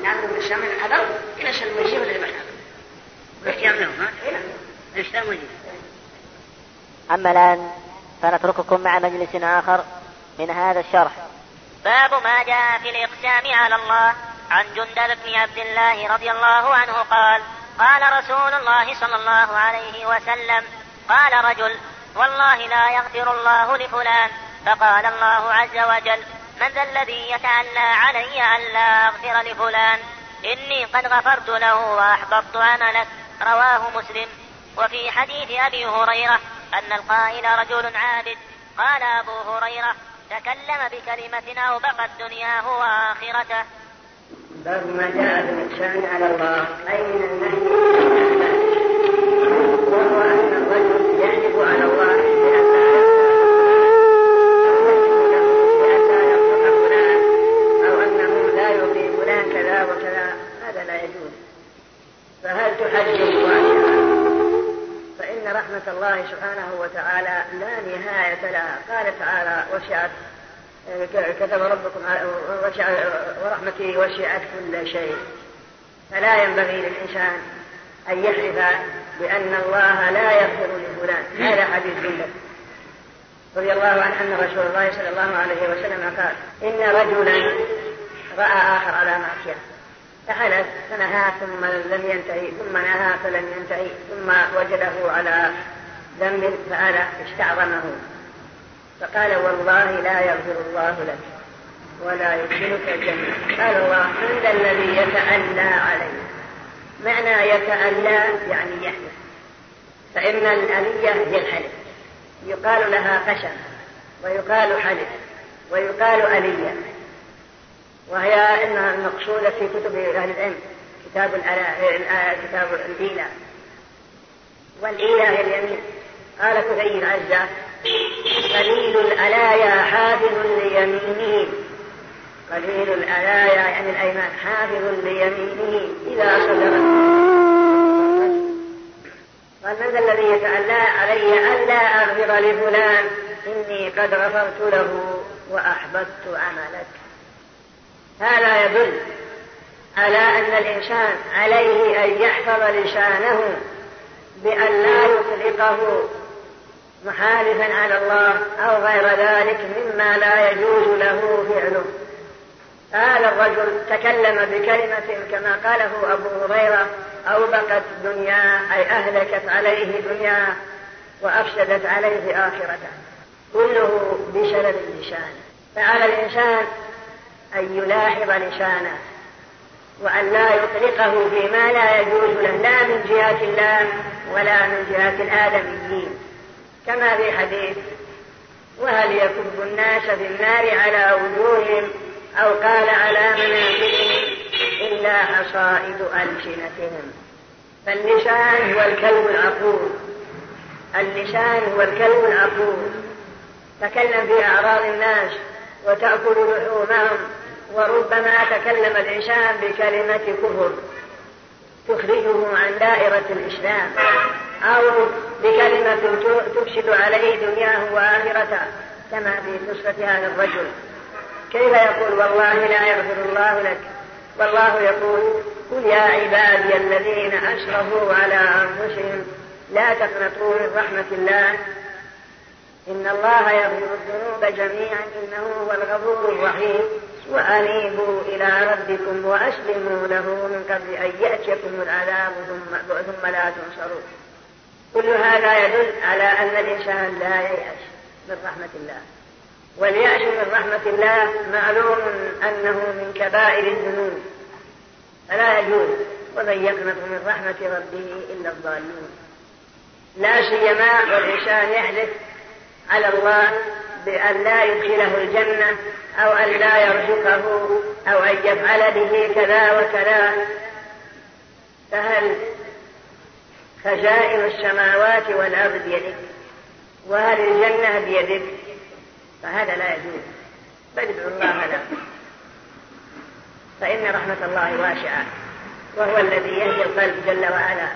B: نعم الإسلام الحضر إلى سلم الجزيه ولا
D: الاختيار لهم ها؟
C: أما الآن فنترككم مع مجلس آخر من هذا الشرح. باب ما جاء في الإقسام على الله عن جندب بن عبد الله رضي الله عنه قال قال رسول الله صلى الله عليه وسلم قال رجل والله لا يغفر الله لفلان. فقال الله عز وجل من ذا الذي يتعلى علي أن لا أغفر لفلان؟ إني قد غفرت له وأحبطت عملك رواه مسلم. وفي حديث أبي هريرة أن القائل رجل عابد قال أبو هريرة تكلم بكلمة أوبقت دنياه وآخرته.
B: باب ما جاء في على الله. أي من النهي وهو أن الرجل يحلف على الله بأن لا يغفر فلان أو أنه لا يعطي فلان كذا وكذا هذا لا يجوز فهل تحجم وعيها فإن الله سبحانه وتعالى لا نهاية لها. قال تعالى وسعت كتب ربكم ورحمتي وسعت كل شيء. فلا ينبغي للإنسان أن يحلف بأن الله لا يغفر لفلان. هذا حديث جندب رضي الله عنه أن رسول الله صلى الله عليه وسلم قال إن رجلا رأى آخر على معصية. فحلف فنهى ثم لم ينتهي ثم نهى فلم ينتهي ثم وجده على ذنب فأنا استعظمه. فقال والله لا يغفر الله لك ولا يدخلك الجنة. قال الله من ذا الذي يتألى عليه معنى يتألى يعني يحلف. فإن الألية هي الحلف يقال لها قشم ويقال حلف ويقال ألية. وهي إنها المقصودة في كتب أهل العلم كتاب كتاب الإيلاء والإيلاء هي اليمين. قال كثير عزة قليل الألايا حافظ ليمينه. قليل الألايا يعني الأيمان حافظ ليمينه. إذا صدرت قال من ذا الذي يتألى علي ألا أغفر لفلان؟ إني قد غفرت له وأحببت عملك. هذا يدل على أن الإنسان عليه أن يحفظ لسانه بأن لا يطلقه محالفا على الله أو غير ذلك مما لا يجوز له فعله. هذا الرجل تكلم بكلمة كما قاله أبو هريرة أوبقت دنياه أي أهلكت عليه دنياه وأفسدت عليه آخرته. كله بسبب اللسان. فعلى الإنسان أن يلاحظ لسانه وأن لا يطلقه فيما لا يجوز له لا من جهة الله ولا من جهة الآدميين. كما في حديث وهل يكب الناس في النار على وجوههم؟ أو قال على مناخرهم إلا حصائد ألسنتهم. فاللسان هو الكلب العقول اللسان هو الكلب العقول تكلم في أعراض الناس وتأكل لحومهم. وربما تكلم الإنسان بكلمة كفر تخرجه عن دائرة الإسلام أو بكلمة تفسد عليه دنياه وآخرته كما في قصة هذا الرجل. كيف يقول والله لا يغفر الله لك؟ والله يقول قل يا عبادي الذين أشرفوا على أنفسهم لا تقنطوا من رحمة الله. إن الله يغفر الذنوب جميعا إنه هو الغفور الرحيم. وأنيبوا إلى ربكم وأسلموا له من قبل أن يأتيكم العذاب ثم, ثم لا تنصرون كل هذا يدل على أن الإنسان لا ييأس من رحمة الله. واليأس من رحمة الله معلوم أنه من كبائر الذنوب. فلا يجوز. ومن يقنط من رحمة ربه إلا الضالون. لا سيما والإنسان يحلف على الله بأن لا يدخله الجنة أو أن لا يرزقه أو أن يفعل به كذا وكذا. فهل خزائن السماوات والأرض بيدك وهل الجنة بيدك؟ فهذا لا يجوز. بل ادعو الله له فإن رحمة الله واسعة وهو الذي يهدي القلب جل وعلا.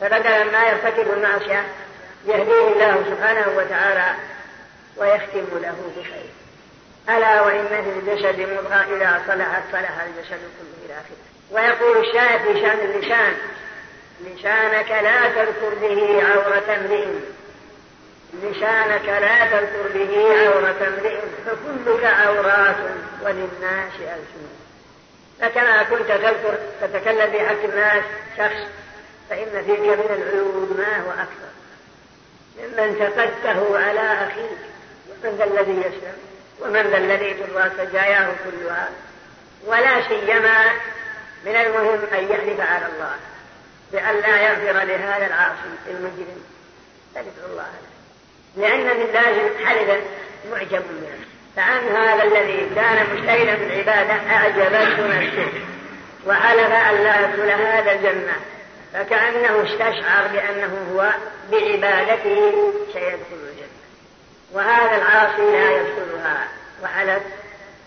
B: فبدل ما يرتكب المعصية يهديه الله سبحانه وتعالى ويختم له بخير. ألا وإن في الجسد مضغة إذا صلحت صلح الجسد كله إلى آخره. ويقول الشاعر في شأن اللسان لسانك لا تذكر به عورة امرئ. لسانك لا تذكر به عورة امرئ فكلك عورات وللناس ألسنة فكما كنت تذكر تتكلم في حق الناس شخص فإن فيك من العيوب ما هو أكثر. ممن فقدته على أخيك. ومن ذا الذي يسلم ومن ذا الذي تروى سجاياه كلها. ولا سيما من المهم أن يحلف على الله بأن لا يغفر لهذا العاصي المجرم. فادعو الله له لأن من لازم حلفا معجب منه فعن هذا الذي كان مشتغلا بالعبادة أعجبته نفسه وحلف أن لا يدخل هذا الجنة. فكأنه استشعر بأنه هو بعبادته سيدخل وهذا العاصي لا يدخلها. وحلف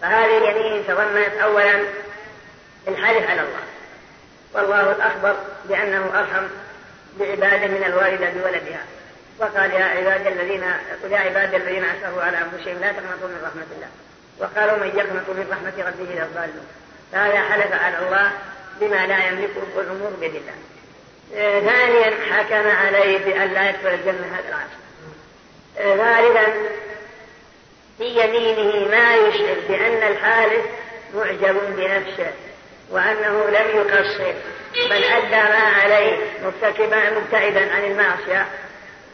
B: فهذه اليمين تضمنت أولا الحلف على الله. والله الأخبر بأنه أرحم بعباده من الوالدة بولدها. وقال يا عبادي الذين قل يا عبادي الذين أسرفوا على أنفسهم لا تقنطوا من رحمة الله. وقالوا من يقنط من رحمة ربه إلى الضالون فهذا حلف على الله بما لا يملكه الأمور بيد الله. ثانيا حكم عليه بأن لا يدخل الجنة هذا العاصي ثالثا في يمينه ما يشعر بأن الحالف معجب بنفسه وأنه لم يقصر بل أدى ما عليه مرتكبا مبتعدا عن المعصية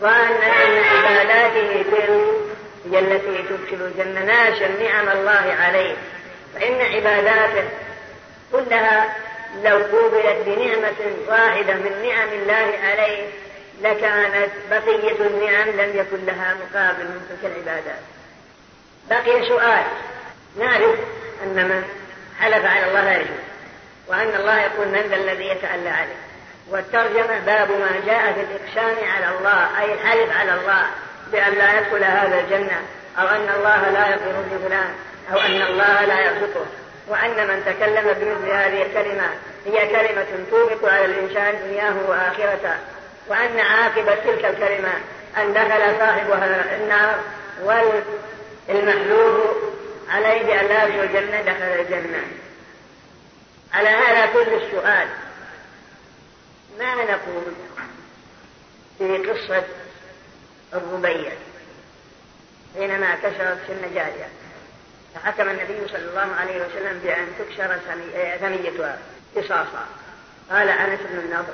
B: وأن من عباداته هي التي تدخل الجنة ناشا نعم الله عليه. فإن عباداته كلها لو قوبلت بنعمة واحدة من نعم الله عليه لكانت بقية النعم لم يكن لها مقابل من تلك العبادات. بقي سؤال. نعرف أن من حلف على الله لا يجوز وأن الله يقول من ذا الذي يتألى عليه. والترجمة باب ما جاء في الإقسام على الله أي الحلف على الله بأن لا يدخل هذا الجنة أو أن الله لا يغفر لفلان أو أن الله لا يرزقه. وأن من تكلم بمثل هذه الكلمة هي كلمة توبق على الإنسان دنياه وآخرته. وأن عاقبة تلك الكلمة أن دخل صاحبها النار والمحلوب عليه بأن لا يدخل الجنة دخل الجنة. على هذا كل السؤال ما نقول في قصة الربيع؟ حينما كسرت سن جارية فحكم النبي صلى الله عليه وسلم بأن تكسر ثنيتها قصاصا. قال أنس بن النضر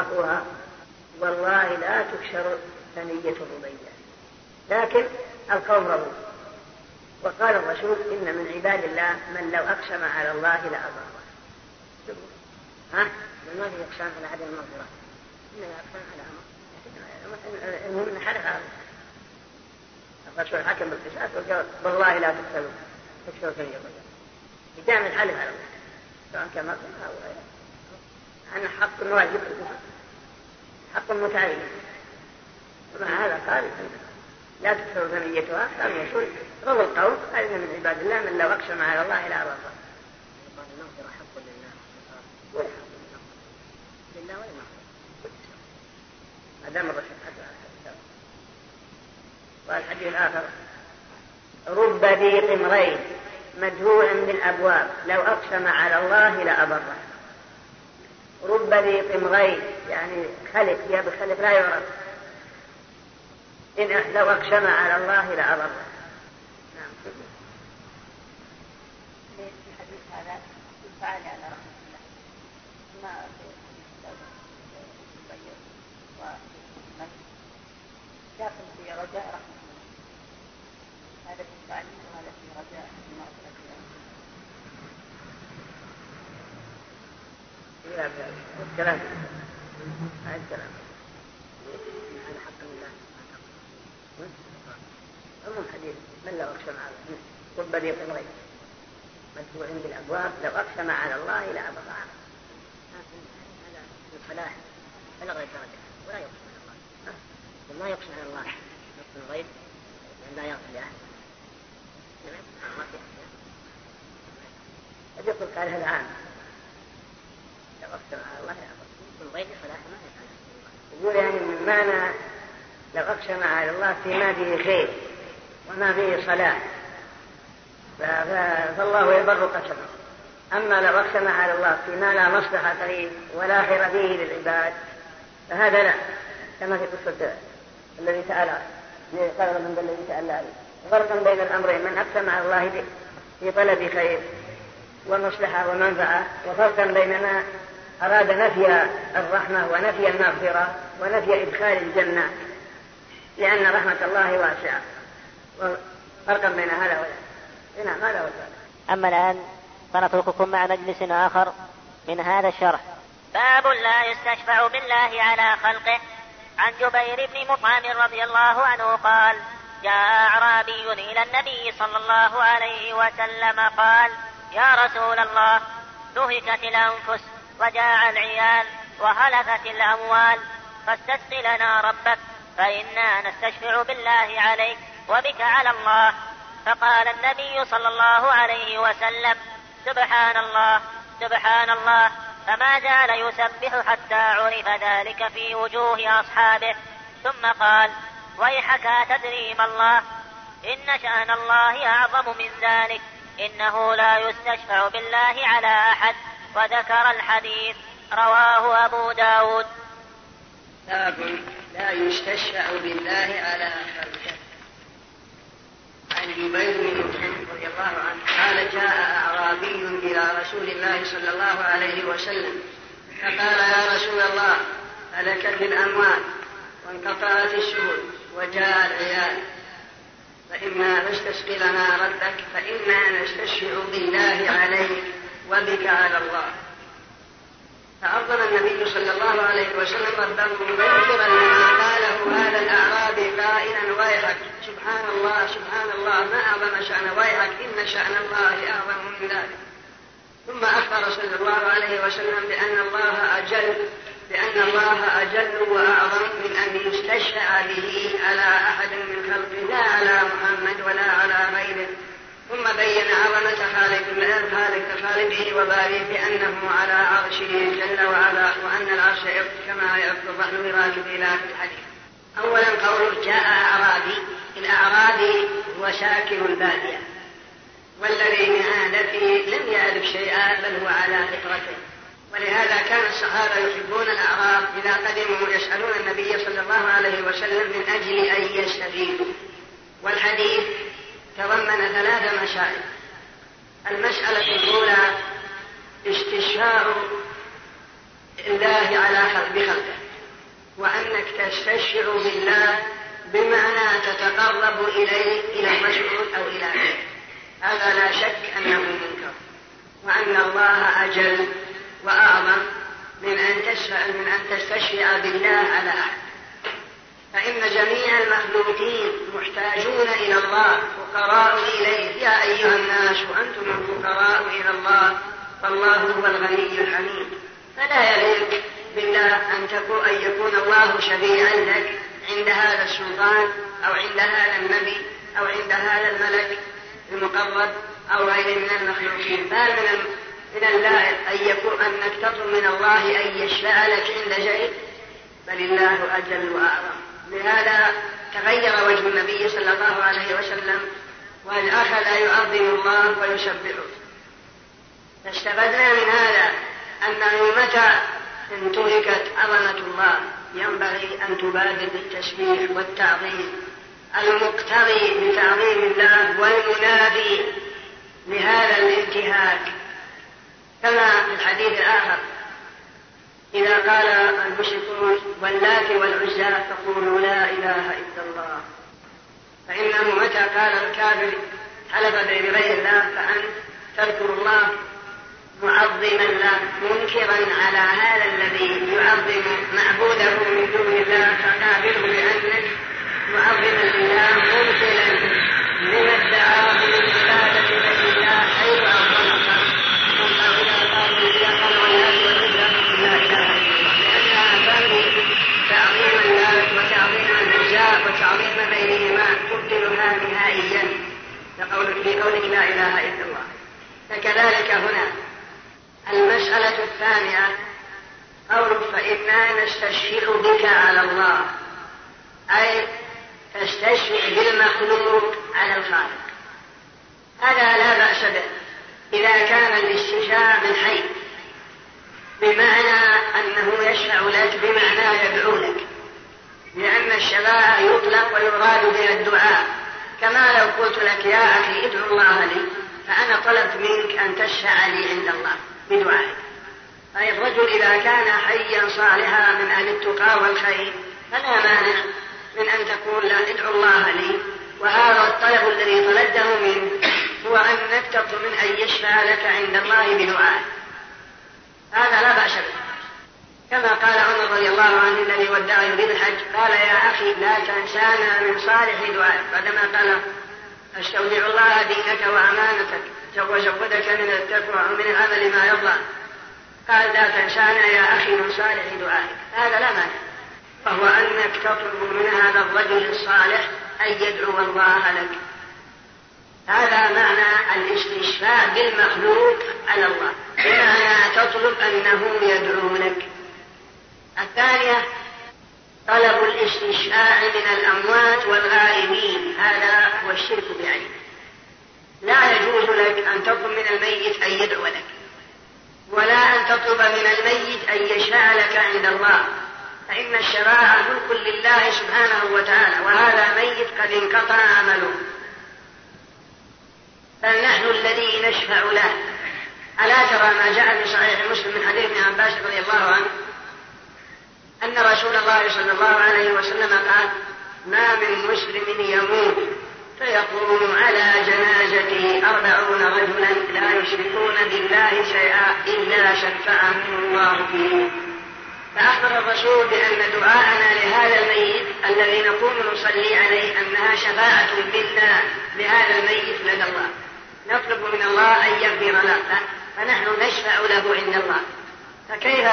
B: أخوها والله لا تكسر ثنية الربيع لكن القوم رضوا وقال الرسول إن من عباد الله من لو أقسم على الله لأبره ها؟ ما في إقسام على عدم المغفرة. إنما على أمر. المهم حرف على الرسول حكم بالقصاص وقال والله لا تقتلوا تكسروا ثنية الربيع بدام الحلف على الله سواء كان مغفرة أو غيره. أن حق واجب حق متعين. ومع هذا قال لا تكثر ثنيتها قال الرسول رضى القول. ان من عباد الله من لو اقسم على الله لا ارضى المغفرة حق لله ولا حق لله ولا ما دام والحديث الآخر. رب ذي قمرين مدفوع بالأبواب. لو أقسم على الله لأبره. رب ذي قمرين يعني خلف يا بخلف لا يعرف. إن لو أقسم على الله لأبره نعم
D: رحمة الله ما داخل في رجاء رحمة الله هذا في التعليم وهذا في رجاء المغفرة
B: الكلام. هذا الكلام. على حق الله عموم حديث من لو أقسم على قل بديق الغيب مدفوع بالابواب لو أقسم على الله لابر هذا الفلاح بلغ الدرجه ولا يقسم على الله. ما يقسم على الله. نص الغيب لأن لا يغفر ما في قد يقول قال هذا عام. الله يقول يعني من معنى لو أقسم على الله فيما فيه خير وما فيه صلاح. فالله يبر قسمه. أما لو أقسم على الله فيما لا مصلحة فيه ولا خير فيه للعباد فهذا لا كما في قصة الذي سأل قال من الذي سأل عليه. فرقا بين الأمرين من أقسم على الله في طلب خير ومصلحة ومنفعة وفرقا بين ما أراد نفي الرحمة ونفي المغفرة ونفي إدخال الجنة لأن رحمة الله واسعة. فرقا بين هذا وذاك نعم هذا هو
C: أما الآن فنترككم مع مجلس آخر من هذا الشرح. باب لا يستشفع بالله على خلقه. عن جبير بن مطعم رضي الله عنه قال جاء أعرابي إلى النبي صلى الله عليه وسلم قال يا رسول الله نهكت الأنفس. وجاع العيال وهلكت الأموال. فاستسق لنا ربك فإنا نستشفع بالله عليك وبك على الله. فقال النبي صلى الله عليه وسلم سبحان الله سبحان الله. فما زال يسبح حتى عرف ذلك في وجوه أصحابه. ثم قال ويحك تدري ما الله؟ إن شأن الله أعظم من ذلك. إنه لا يستشفع بالله على أحد. وذكر الحديث رواه أبو داود.
B: باب لا يستشفع بالله على خلقه عن جبير بن رضي الله عنه قال جاء أعرابي إلى رسول الله صلى الله عليه وسلم فقال يا رسول الله هلكت الأموال وانقطعت السبل وجاء العيال. فإما نستسقي لنا ربك فإنا نستشفع بالله عليك. وبك على الله. فعظم النبي صلى الله عليه وسلم ربه مذكرا لما قاله هذا الأعرابي قائلا ويحك. سبحان الله سبحان الله ما أعظم شأن؟ ويحك. إن شأن الله أعظم من ذلك. ثم أخبر صلى الله عليه وسلم بأن الله أجل بأن الله أجل وأعظم من أن يستشفع به على أحد من خلقه. لا على محمد ولا على غيره. ثم بين عظمة خالق خالق خالقه وبارئه بأنه على عرشه جل وعلا وأن العرش كما يتضح براكب إلى الحديث. أولا قوله جاء أعرابي الأعرابي هو ساكن البادية والذي من عادته لم يعرف شيئا بل هو على فطرته ولهذا كان الصحابة يحبون الأعراب إذا قدموا يسألون النبي صلى الله عليه وسلم من أجل أن يستفيدوا والحديث تضمن ثلاث مسائل. المسألة الأولى استشفاع الله على خلق بخلقه وأنك تستشفع بالله بمعنى تتقرب إليه إلى المسعود أو إلى غيره. هذا لا شك أنه منكر وأن الله أجل وأعظم من أن تشفع من أن تستشفع بالله على أحد. فإن جميع المخلوقين محتاجون إلى الله فقراء إليه. يا أيها الناس وأنتم الفقراء إلى الله فالله هو الغني الحميد. فلا يليق بالله أن تكون أن يكون الله شفيعا لك عند هذا السلطان أو عند هذا النبي أو عند هذا الملك المقرب أو غيره من المخلوقين. بل من من اللائق أن يكون أنك تطلب من الله أن يشفع لك عند شيء. بل الله أجل وأعظم لهذا تغير وجه النبي صلى الله عليه وسلم وأخذ يعظم الله ويسبحه فاستفدنا من هذا أنه متى انتهكت عظمة الله ينبغي أن تبادر بالتسبيح والتعظيم. المقتضي بتعظيم الله والمنافي لهذا الانتهاك. كما في الحديث الآخر إذا قال المشركون واللات والعزى فقولوا لا إله إلا الله. فإنه متى قال الكافر حلف بغير الله فأنت تذكر الله معظما له منكرا على هذا الذي يعظم معبوده من دون الله فقابله بأنك معظما لله منكرا لقولك في قولك لا إله إلا الله. فكذلك هنا المسألة الثانية قولك فإنا نستشفع بك على الله أي تستشفع بالمخلوق على الخالق. هذا لا بأس به. إذا كان الاستشفاع من حي بمعنى أنه يشفع لك بمعنى يدعو لك. لأن الشفاعة يطلق ويراد بها الدعاء. كما لو قلت لك يا أخي ادعو الله لي فأنا طلبت منك أن تشفع لي عند الله بدعائك. أي الرجل إذا كان حيا صالحا من أهل التقى والخير فلا مانع من أن تقول لا ادعو الله لي. وهذا الطلب الذي طلبته منه هو أنك تطلب من أن يشفع لك عند الله بدعائك. هذا لا بأس به. كما قال عمر رضي الله عنه الذي ودع يريد الحج. قال يا أخي لا تنسانا من صالح دعائك. بعدما قال أستودع الله دينك وأمانتك وزودك من التقوى ومن العمل ما يرضى. قال لا تنسانا يا أخي من صالح دعائك. هذا لا مانع. وهو أنك تطلب من هذا الرجل الصالح أن يدعو الله لك. هذا معنى الاستشفاء بالمخلوق على الله. بمعنى تطلب أنه يدعو لك. الثانية طلب الاستشفاء من الأموات والغائبين هذا هو الشرك بعينه. لا يجوز لك أن تطلب من الميت أن يدعو لك ولا أن تطلب من الميت أن يشفع لك عند الله. فإن الشفاعة ملك لله سبحانه وتعالى وهذا ميت قد انقطع عمله. بل نحن الذي نشفع له. ألا ترى ما جاء في صحيح مسلم من حديث ابن عباس رضي الله عنه؟ أن رسول الله صلى الله عليه وسلم قال ما من مسلم يموت. فيقوم على جنازته أربعون رجلا لا يشركون بالله شيئا إلا شفعهم الله فيه. فأخبر الرسول بأن دعاءنا لهذا الميت الذي نقوم نصلي عليه أنها شفاعة منا لهذا الميت لدى الله. نطلب من الله أن يغفر له. فنحن نشفع له عند الله. فكيف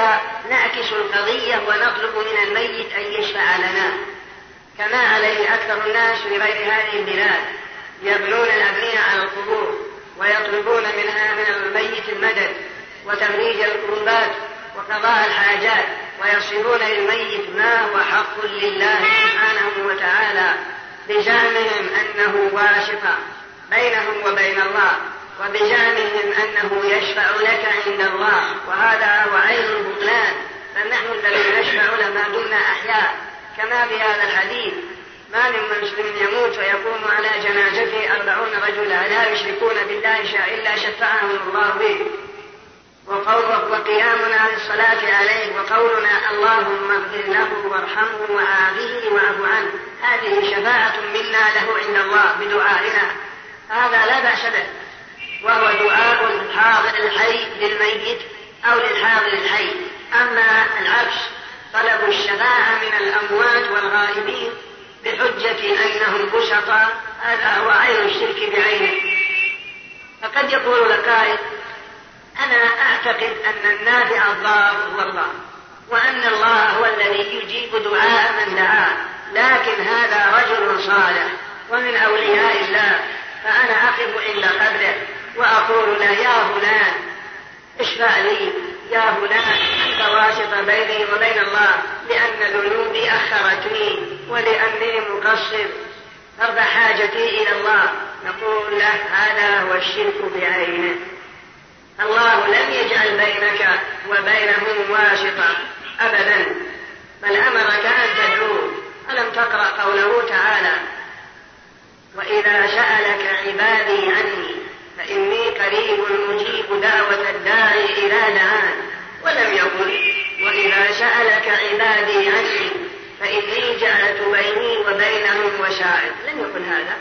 B: نعكس القضية ونطلب من الميت أن يشفع لنا؟ كما عليه أكثر الناس في غير هذه البلاد يبنون الأبنية على القبور ويطلبون منها من الميت المدد وتفريج الكربات وقضاء الحاجات ويصفون للميت ما هو حق لله سبحانه وتعالى بزعمهم أنه واسطة بينهم وبين الله. وبزعمهم أنه يشفع لك عند الله وهذا هو عين البطلان. فنحن الذين نشفع له ما دمنا أحياء. كما في هذا الحديث ما من مسلم يموت ويقوم على جنازته أربعون رجلا لا يشركون بالله شيئا إلا شفعهم الله به. وقول وقيامنا للصلاة عليه وقولنا اللهم اغفر له وارحمه وعافه وأعف عنه. هذه شفاعة منا له عند الله بدعائنا. هذا لا بأس به. وهو دعاء الحاضر الحي للميت أو للحاضر الحي. أما العكس طلب الشفاعة من الأموات والغائبين بحجة أنهم بسطاء هذا هو عين الشرك بعينه. فقد يقول لك أنا أعتقد أن النافع الضار هو الله وأن الله هو الذي يجيب دعاء من دعاه لكن هذا رجل صالح ومن أولياء الله فأنا أقف عند قبره وأقول له يا فلان اشفع لي. يا فلان أنت واسطة بيني وبين الله لأن ذنوبي أخرتني ولأني مقصر. فرض حاجتي إلى الله. نقول له هذا هو الشرك بعينه. الله لم يجعل بينك وبينهم واسطة أبدا بل أمرك أن تدعوه. ألم تقرأ قوله تعالى وإذا سألك عبادي عني فإني قريب مجيب دعوة الداعي إلى دعان ولم يقل وإذا سألك عبادي عني فإني جعلت بيني وبينهم وشاعر لم يقل هذا.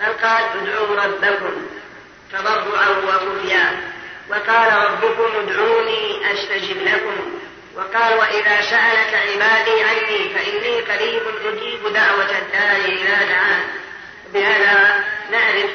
B: بل قال ادعوا ربكم. تضرعا وخفيا. وقال ربكم ادعوني أستجب لكم. وقال وإذا سألك عبادي عني فإني قريب أجيب دعوة الداعي إلى دعان بهذا نعرف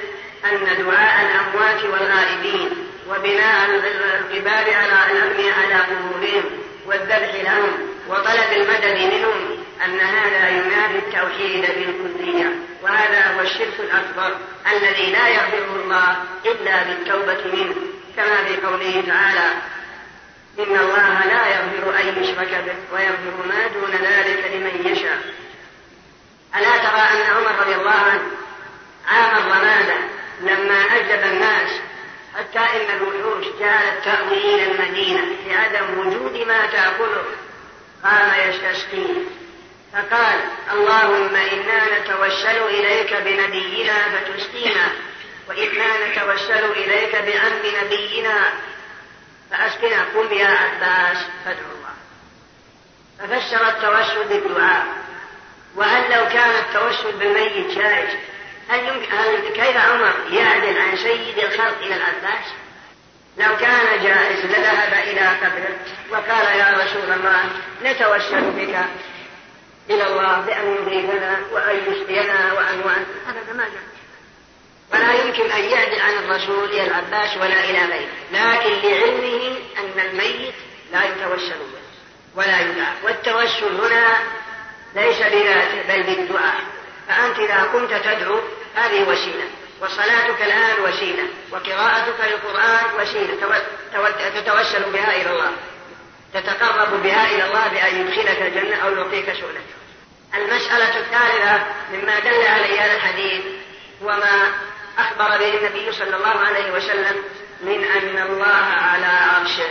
B: أن دعاء الأموات والغائبين وبناء القباب على الأمن على قبورهم والذبح لهم وطلب المدد منهم أن هذا ينافي التوحيد بالكلية. وهذا هو الشرك الأكبر الذي لا يغفره الله إلا بالتوبة منه. كما في قوله تعالى إن الله لا يغفر أن يشرك به ويغفر ما دون ذلك لمن يشاء. ألا ترى أن عمر رضي الله عنه عام الرمادة لما أجب الناس حتى إن الوحوش جعلت تأوي إلى المدينة لعدم وجود ما تأكله. قام يستسقي. فقال اللهم إنا نتوسل إليك بنبينا فتسقينا وإنا نتوسل إليك بعم نبينا فأسقنا. قم يا عباس فادعو الله. ففسر التوسل بالدعاء. وهل لو كان التوسل بالميت جائز هل, يمكن هل كيف عمر يعدل عن سيد الخلق إلى العباس لو كان جائز لذهب إلى قبره وقال يا رسول الله نتوسل بك إلى الله بأن يضيفنا وأن يسقينا وأن وأن هذا ما جاء. ولا يمكن أن يعدل عن الرسول إلى العباس ولا إلى غيره لكن لعلمه أن الميت لا يتوسل به ولا يدعى. والتوسل هنا ليس بذاته بل بالدعاء. فأنت إذا كنت تدعو هذه وسيلة وصلاتك الآن وسيلة وقراءتك للقرآن وسيلة تتوسل بها إلى الله تتقرب بها إلى الله بأن يدخلك الجنة أو يعطيك سؤلك. المسألة الثالثة مما دل عليه هذا الحديث هو ما أخبر به النبي صلى الله عليه وسلم من أن الله على عرشه.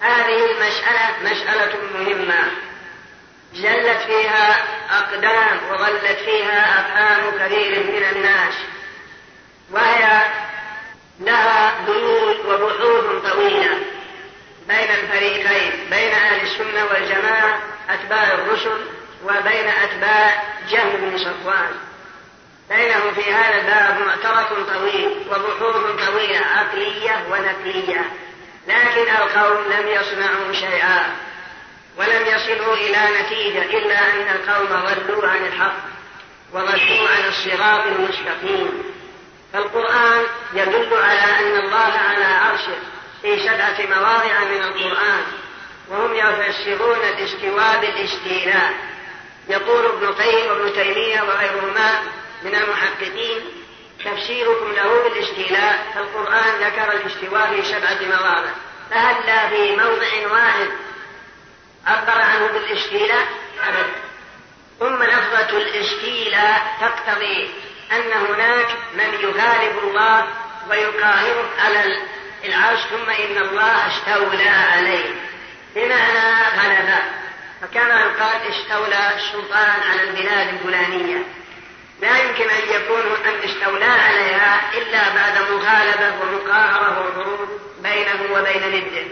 B: هذه المسألة مسألة مهمة. جلت فيها أقدام وظلت فيها أفهام كثير من الناس وهي لها دلول وبحوث طويلة بين الفريقين بين أهل السنة والجماعة أتباع الرسل وبين أتباع جهل بن صفوان. بينهم في هذا الباب معترك طويل وبحوث طويلة عقلية ونقلية لكن القوم لم يصنعوا شيئا. ولم يصلوا إلى نتيجة إلا أن القوم ضلوا عن الحق وضلوا عن الصراط المستقيم. فالقرآن يدل على أن الله على عرشه في سبعة مواضع من القرآن وهم يفسرون الاستواء بالاستيلاء يقول ابن القيم وابن تيمية وغيرهما من المحققين تفسيركم له بالاستيلاء فالقرآن ذكر الاستواء في سبعة مواضع. فهلا في موضع واحد عبر عنه بالاستيلاء أبدا. ثم لفظة الاستيلاء تقتضي أن هناك من يغالب الله ويقاهره على العرش ثم إن الله استولى عليه. بمعنى غلب فكما يقال استولى السلطان على البلاد الفلانية. لا يمكن أن يكون أن استولى عليها إلا بعد مغالبة ومقاهرة وضروب بينه وبين نده.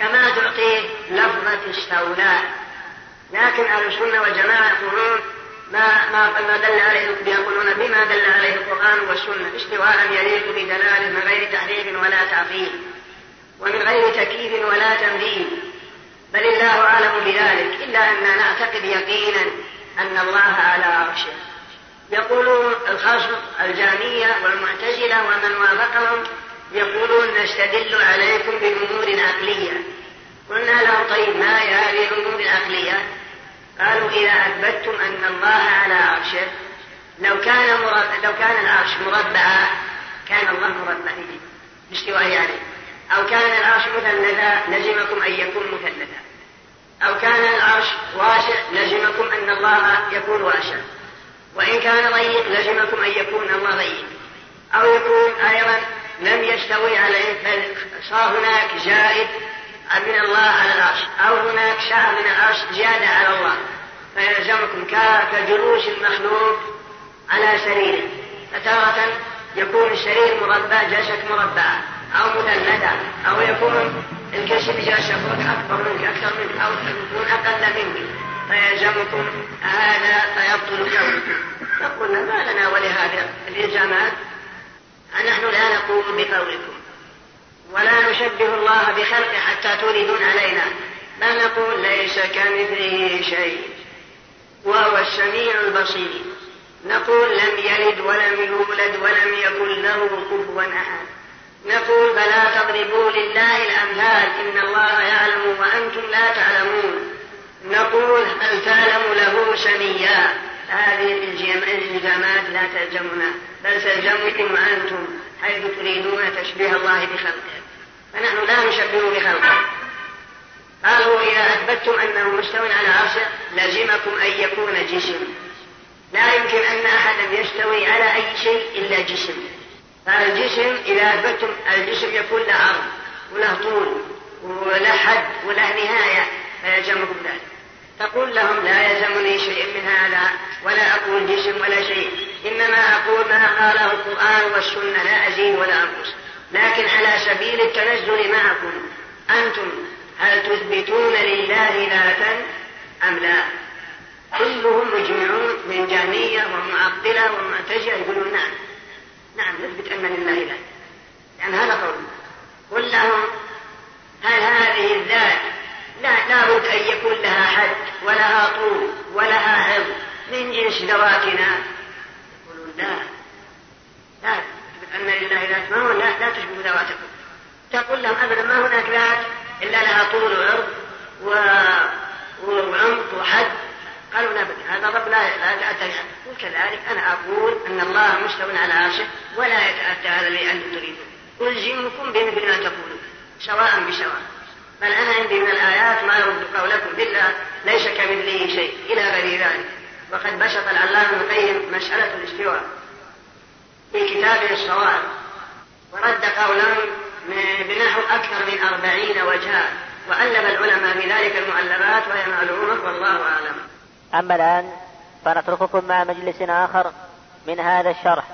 B: كما تعطيه لفظة استولى لكن أهل السنة والجماعة يقولون ما ما ما دل عليه يقولون بما دل عليه القرآن والسنة استواء يليق بدلاله من غير تحريف ولا تعطيل ومن غير تكييف ولا تمثيل بل الله أعلم بذلك إلا أننا نعتقد يقينا أن الله على عرشه. يقولون الخصم الجامية والمعتزلة ومن وافقهم يقولون نستدل عليكم بأمور عقلية. قلنا لهم طيب ما هي هذه الأمور العقلية؟ قالوا إذا أثبتتم أن الله على عرشه لو كان مرب... لو كان العرش مربعا كان الله مربع باستوائه عليه أو كان العرش مثلثا لزمكم أن يكون مثلثا. أو كان العرش واسع لزمكم أن الله يكون واسع. وإن كان ضيق لزمكم أن يكون الله ضيق. أو يكون أيضا لم يستوي عليه بل صار هناك زائد من الله على العرش. أو هناك شعر من العرش زيادة على الله. فيلزمكم كجلوس المخلوق على سريره. فتارة يكون السرير مربع جلسة مربعة أو مثلثة أو يكون الكشف يكون أكبر منك أكثر منك أو يكون أقل منك. فيلزمكم هذا فيبطل كونكم فقلنا ما لنا ولهذا الإلزامات. نحن لا نقول بقولكم. ولا نشبه الله بخلقه حتى تريدون علينا. بل نقول ليس كمثله شيء. وهو السميع البصير. نقول لم يلد ولم يولد ولم يكن له كفوا أحد. نقول فلا تضربوا لله الأمثال. إن الله يعلم وأنتم لا تعلمون. نقول هل تعلم له سميا. هذه الالزامات لا تلزمنا بل تلزمكم أنتم حيث تريدون تشبيه الله بخلقه. فنحن لا نشبه بخلقه. قالوا إذا أثبتتم أنه مستو على عرشه لزمكم أن يكون جسم. لا يمكن أن أحدا يستوي على أي شيء إلا جسم. فالجسم إذا أثبتتم الجسم يكون له عرض وله طول وله حد وله نهاية فيلزمكم ذلك. تقول لهم لا يلزمني شيء من هذا ولا أقول جسم ولا شيء. إنما أقول ما قاله القرآن والسنة لا أزيد ولا أنقص. لكن على سبيل التنزل معكم أنتم هل تثبتون لله ذاتا أم لا؟ كلهم مجمعون من جهمية ومعطلة ومعتزلة يقولون نعم. نعم نثبت أن لله ذات يعني هذا قول. قل لهم هل هذه الذات لا لابد أن يكون لها حد ولها طول ولها عرض من جنس ذواتنا يقولون لا لا أن لله ذات ما هو لا, لا تشبه ذواتكم تقول لهم أبدا ما هناك ذات إلا لها طول وعرض وعمق وحد قالوا لا هذا الرب لا لا وكذلك أنا أقول أن الله مستوى على عرشه ولا يتأتى هذا الذي أنتم تريدون. ألزمكم بمثل ما تقولون سواء بسواء. بل أنا عندي من الآيات ما يرد قولكم بالله ليس كمثله شيء إلى غير ذلك. وقد بسط العلامة ابن القيم مسألة الاستواء في كتابه الصواعق ورد قولا بنحو أكثر من أربعين وجها وألف العلماء في ذلك وهي معلومة والله أعلم.
C: أما الآن فنترككم مع مجلس آخر من هذا الشرح.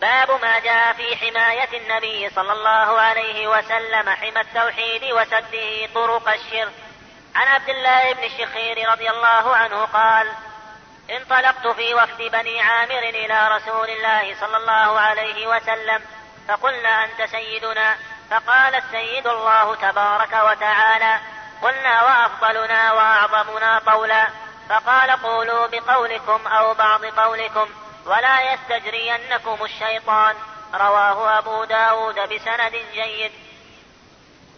C: باب ما جاء في حماية النبي صلى الله عليه وسلم حمى التوحيد وسده طرق الشرك. عن عبد الله بن الشخير رضي الله عنه قال انطلقت في وفد بني عامر إلى رسول الله صلى الله عليه وسلم فقلنا أنت سيدنا. فقال السيد الله تبارك وتعالى قلنا وأفضلنا وأعظمنا قولا. فقال قولوا بقولكم أو بعض قولكم ولا يستجرينكم الشيطان. رواه أبو داود بسند جيد.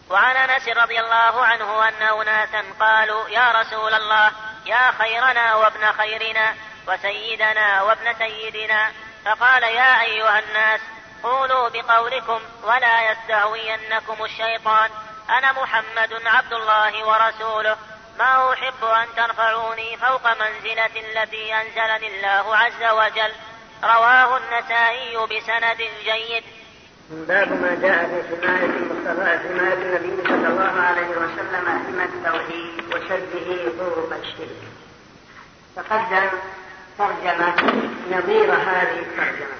C: وعن أنس رضي الله عنه أن أناسا قالوا يا رسول الله يا خيرنا وابن خيرنا وسيدنا وابن سيدنا. فقال يا أيها الناس قولوا بقولكم ولا يستهوينكم الشيطان. أنا محمد عبد الله ورسوله. ما أحب أن ترفعوني فوق منزلة التي أنزلني الله عز وجل رواه النسائي بسند جيد
B: باب ما جاء في حماية المصطفى حماية النبي صلى الله عليه وسلم حمى التوحيد وشده طرق الشرك. تقدم ترجمة نظير هذه الترجمة.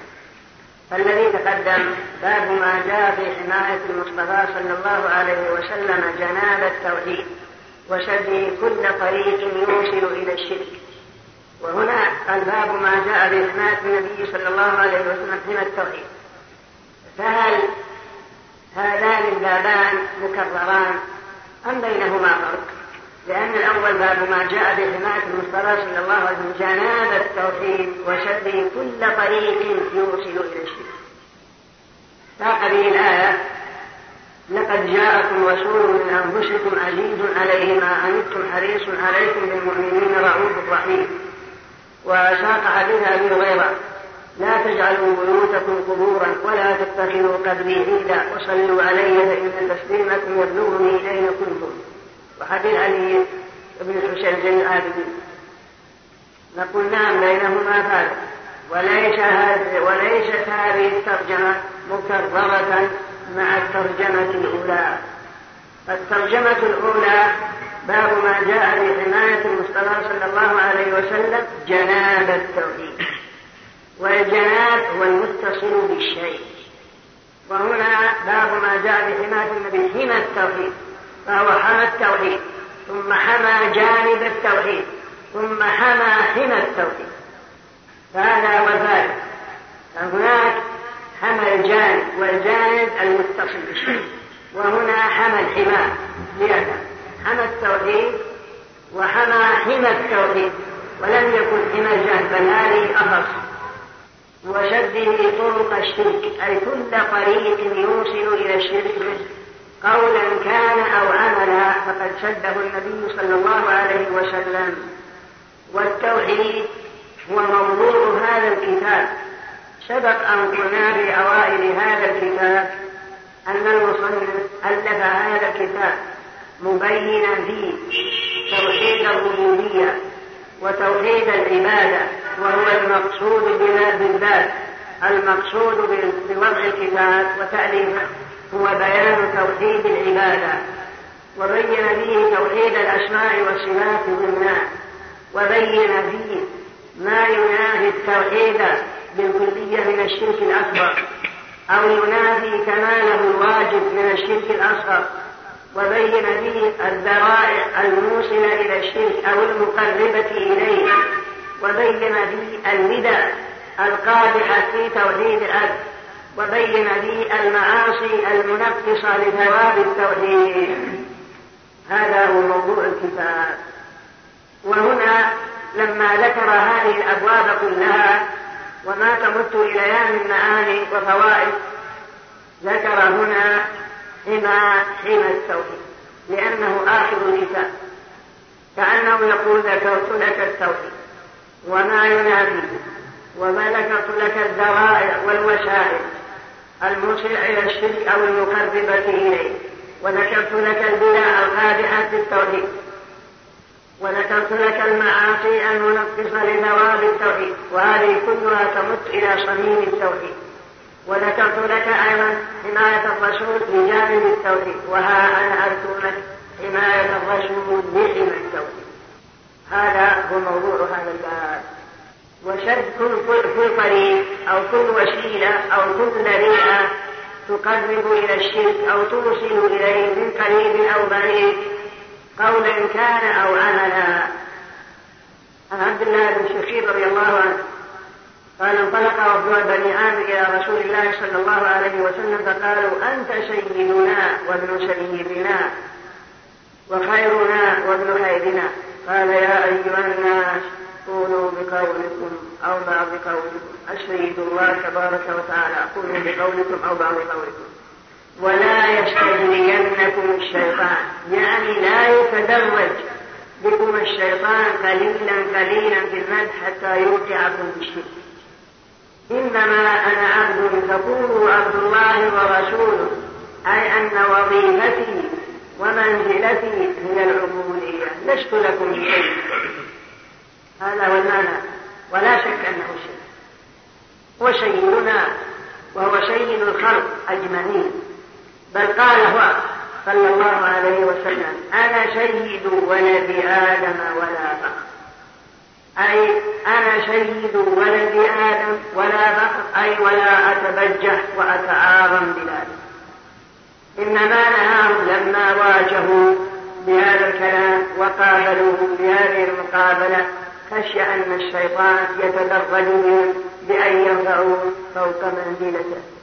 B: فالذي تقدم باب ما جاء في حماية المصطفى صلى الله عليه وسلم جناب التوحيد وشده كل طريق يوصل إلى الشرك. وهنا الباب ما جاء حماية النبي صلى الله عليه وسلم حمى التوحيد. فهل هذان البابان مكرران أم بينهما فرق؟ لأن الأول باب ما جاء بحماية المصطفى صلى الله عليه وسلم جناب التوحيد وشد كل طريق يوصل إلى الشرك. ساق به الآية لقد جاءكم رسول من أنفسكم عزيز عليه ما عنتم حريص عليكم بالمؤمنين رؤوف رحيم. وساق حديث أبي هريرة لا تجعلوا بيوتكم قبورا ولا تتخذوا قبري عيدا. وصلوا علي فإن تسليمكم يبلغني أين كنتم. وحديث علي بن الحسين زين العابدين نقول نعم بينهما فارق وليس هذه وليست هذه الترجمة مكررة مع الترجمة الأولى. الترجمة الأولى باب ما جاء في حماية المصطفى صلى الله عليه وسلم جناب التوحيد. والجناب هو المتصل بالشيء. وهنا باب ما جاء بحماية النبي حمى التوحيد فهو حمى التوحيد ثم حمى جانب التوحيد ثم حمى حمى التوحيد. هو الفارق فهناك حمى الجانب والجانب المتصل بالشيء وهنا حمى الحمى. لهذا حمى التوحيد وحمى حمى التوحيد. ولم يكن حمى الجانب بل هذه أخص. وشده طرق الشرك. أي كل طريق يوصل إلى الشرك قولا كان أو عملا فقد شده النبي صلى الله عليه وسلم. والتوحيد هو موضوع هذا الكتاب. سبق أن قلنا في أوائل هذا الكتاب أن المصنف ألف هذا الكتاب مبينا فيه توحيد الربوبية وتوحيد العبادة وهو المقصود بالذات المقصود بوضع الكتاب وتأليفه هو بيان توحيد العبادة. وبين فيه توحيد الأسماء والصفات ضمنا وبين فيه ما ينافي التوحيد بالكلية من الشرك الأكبر أو ينافي كماله الواجب من الشرك الأصغر وبين به الذرائع الموصلة إلى الشرك أو المقربة إليه وبين به البدع القادحة في توحيد الأرض وبين به المعاصي المنقصة لثواب التوحيد. هذا هو موضوع الكتاب. وهنا لما ذكر هذه الأبواب كلها وما تمت إلى من معاني وفوائد. ذكر هنا حمى حمى التوحيد لأنه آخر الكتاب. كأنه يقول ذكرت لك التوحيد وما ينادي وما ذكرت لك الذرائع والوسائل. الموصلة إلى الشرك أو المقربة إليه وذكرت لك البدع القادحة في التوحيد. لك المعاصي المنقصة لثواب التوحيد وهذه كلها تمت إلى صميم التوحيد. وذكرت لك أيضا حماية الرسول بجانب التوحيد وها أنا أذكر لك حماية الرسول بحمى التوحيد. هذا هو موضوع هذا الباب وشد كل كل طريق أو كل وسيلة أو كل ذريعة تقرب إلى الشرك أو توصل إليه من قريب أو بعيد. قولا كان أو عملا عن عبد الله بن شخير رضي الله عنه قال انطلق وفد بني عامر إلى رسول الله صلى الله عليه وسلم فقالوا أنت سيدنا وابن سيدنا وخيرنا وابن خيرنا. قال يا أيها الناس قولوا بقولكم أو بعض قولكم. السيد الله تبارك وتعالى. قولوا بقولكم أو بعض قولكم. ولا يستجرينكم الشيطان. يعني لا يتدرج بكم الشيطان قليلا قليلا في المدح حتى يوقعكم بالشرك إنما أنا عبد تقول عبد الله ورسوله أي أن وظيفتي ومنزلتي هي العبودية. لست لكم شيء. هذا هو المعنى. ولا شك أنه شيء. هو سيدنا وهو سيد الخلق أجمعين. بل قال هو صلى الله عليه وسلم أنا سيد ولد آدم ولا فخر أي أنا سيد ولد آدم ولا فخر أي ولا أتبجح وأتعاظم بذلك. إنما نهاهم لما واجهوا بهذا الكلام وقابلوه بهذه المقابلة خشي أن الشيطان يتدرج بهم بأن يرفعوا فوق منزلته.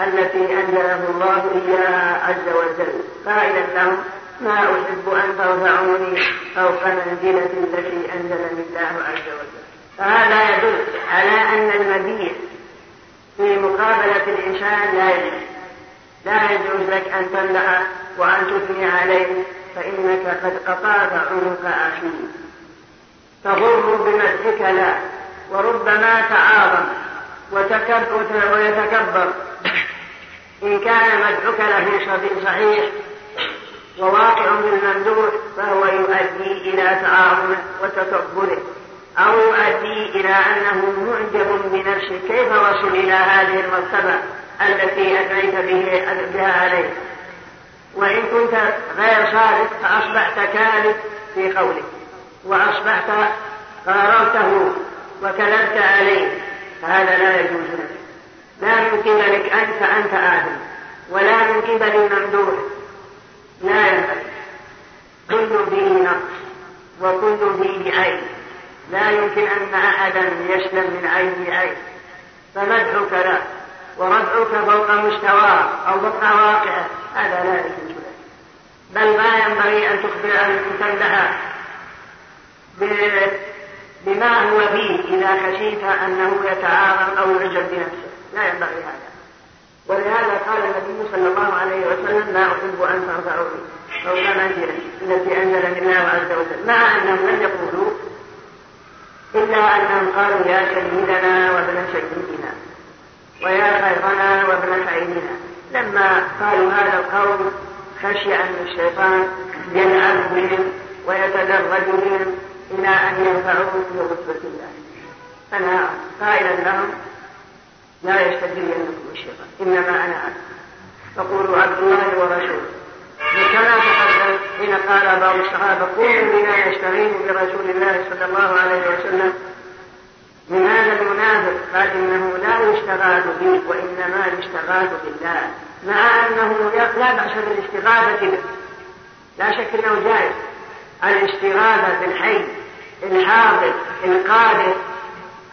B: التي أنزله الله إياها عز وجل. قائلا لهم ما أحب أن ترفعوني فوق منزلة التي أنزلني الله عز وجل. فهذا يدل على أن المديح في مقابلة الإنسان لا يجوز. لا يجوز لك أن تمدح وأن تثني عليه فإنك قد قطعت عنق أخيه تغر بمدحك لا وربما تعاظم وتكبر ويتكبر. إن كان مدحك له صحيح وواقع بالممدوح فهو يؤدي إلى تعاظمه وتكبره أو يؤدي إلى أنه معجب بنفسه كيف وصل إلى هذه المرتبة التي أتيت به بها عليه. وإن كنت غير صادق فأصبحت كاذب في قولك وأصبحت قاررته وكذبت عليه فهذا لا يجوز لك. لا من قبلك أنت أنت آدم ولا من قبل الممدوح لا ينبغي كل فيه نقص وكل فيه عيب. لا يمكن أن أحدا يسلم من عيب عيب. فمدحك له ورفعك فوق مستواه أو فوق واقعه. هذا لا يجوز بل ما ينبغي أن تخبر أن تمدح بما هو فيه إذا خشيت أنه يتعاظم أو يعجب بنفسه. لا ينبغي هذا. ولهذا قال النبي صلى الله عليه وسلم ما أحب أن ترفعوني فوق منزلة التي أنزلني الله عز وجل. مع أنهم لم يقولوا إلا أنهم قالوا يا سيدنا وابن سيدنا ويا خيرنا وابن خيرنا. لما قالوا هذا القول خشي أن الشيطان يلعب بهم ويتدرج بهم إلى أن ينفعوه برتبة الله. أنا قائلا لهم لا يستجرينكم الشيطان. إنما أنا عبد فقولوا عبد الله ورسوله. وكما تقدم حين قال بعض الصحابة قوموا بنا نستعين برسول الله صلى الله عليه وسلم. من هذا المنافق قال إنه لا يستغاث بي وإنما يستغاث بالله مع أنه لا بأس بالاستغاثة به. لا شك أنه جائز. الاستغاثة بالحي الحاضر القادر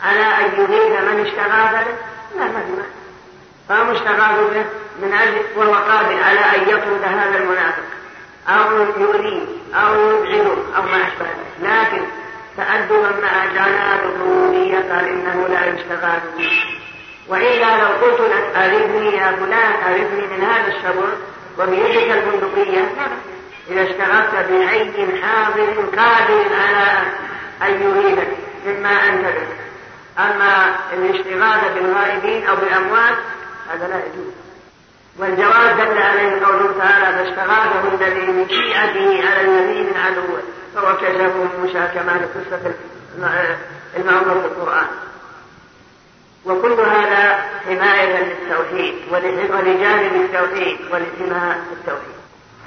B: على أن يريد من استغاث به. لا ما في معنى فهو مستغاث به من أجل وهو قادر على أن يطرد هذا المنافق. أو يؤذيه أو يبعده أو ما أشبه ذلك. لكن تأدبا مع جناب الربوبية قال إنه لا يستغاث به وإلا لو قلت لك أرثني يا فلان أرثني من هذا الشر وبيدك البندقية إذا اشتغلت بعين حاضر قادر على أن يريدك مما أنت به. أما الاشتغال بالغائبين أو بالأموات هذا لا يجوز. والجواز دل عليه قوله تعالى فاستغاثه الذي من شيعته على الذي من عدوه فهو كشفه موسى كما في قصة المعمر في القرآن. وكل هذا حماية للتوحيد ولجانب التوحيد ولحماية التوحيد.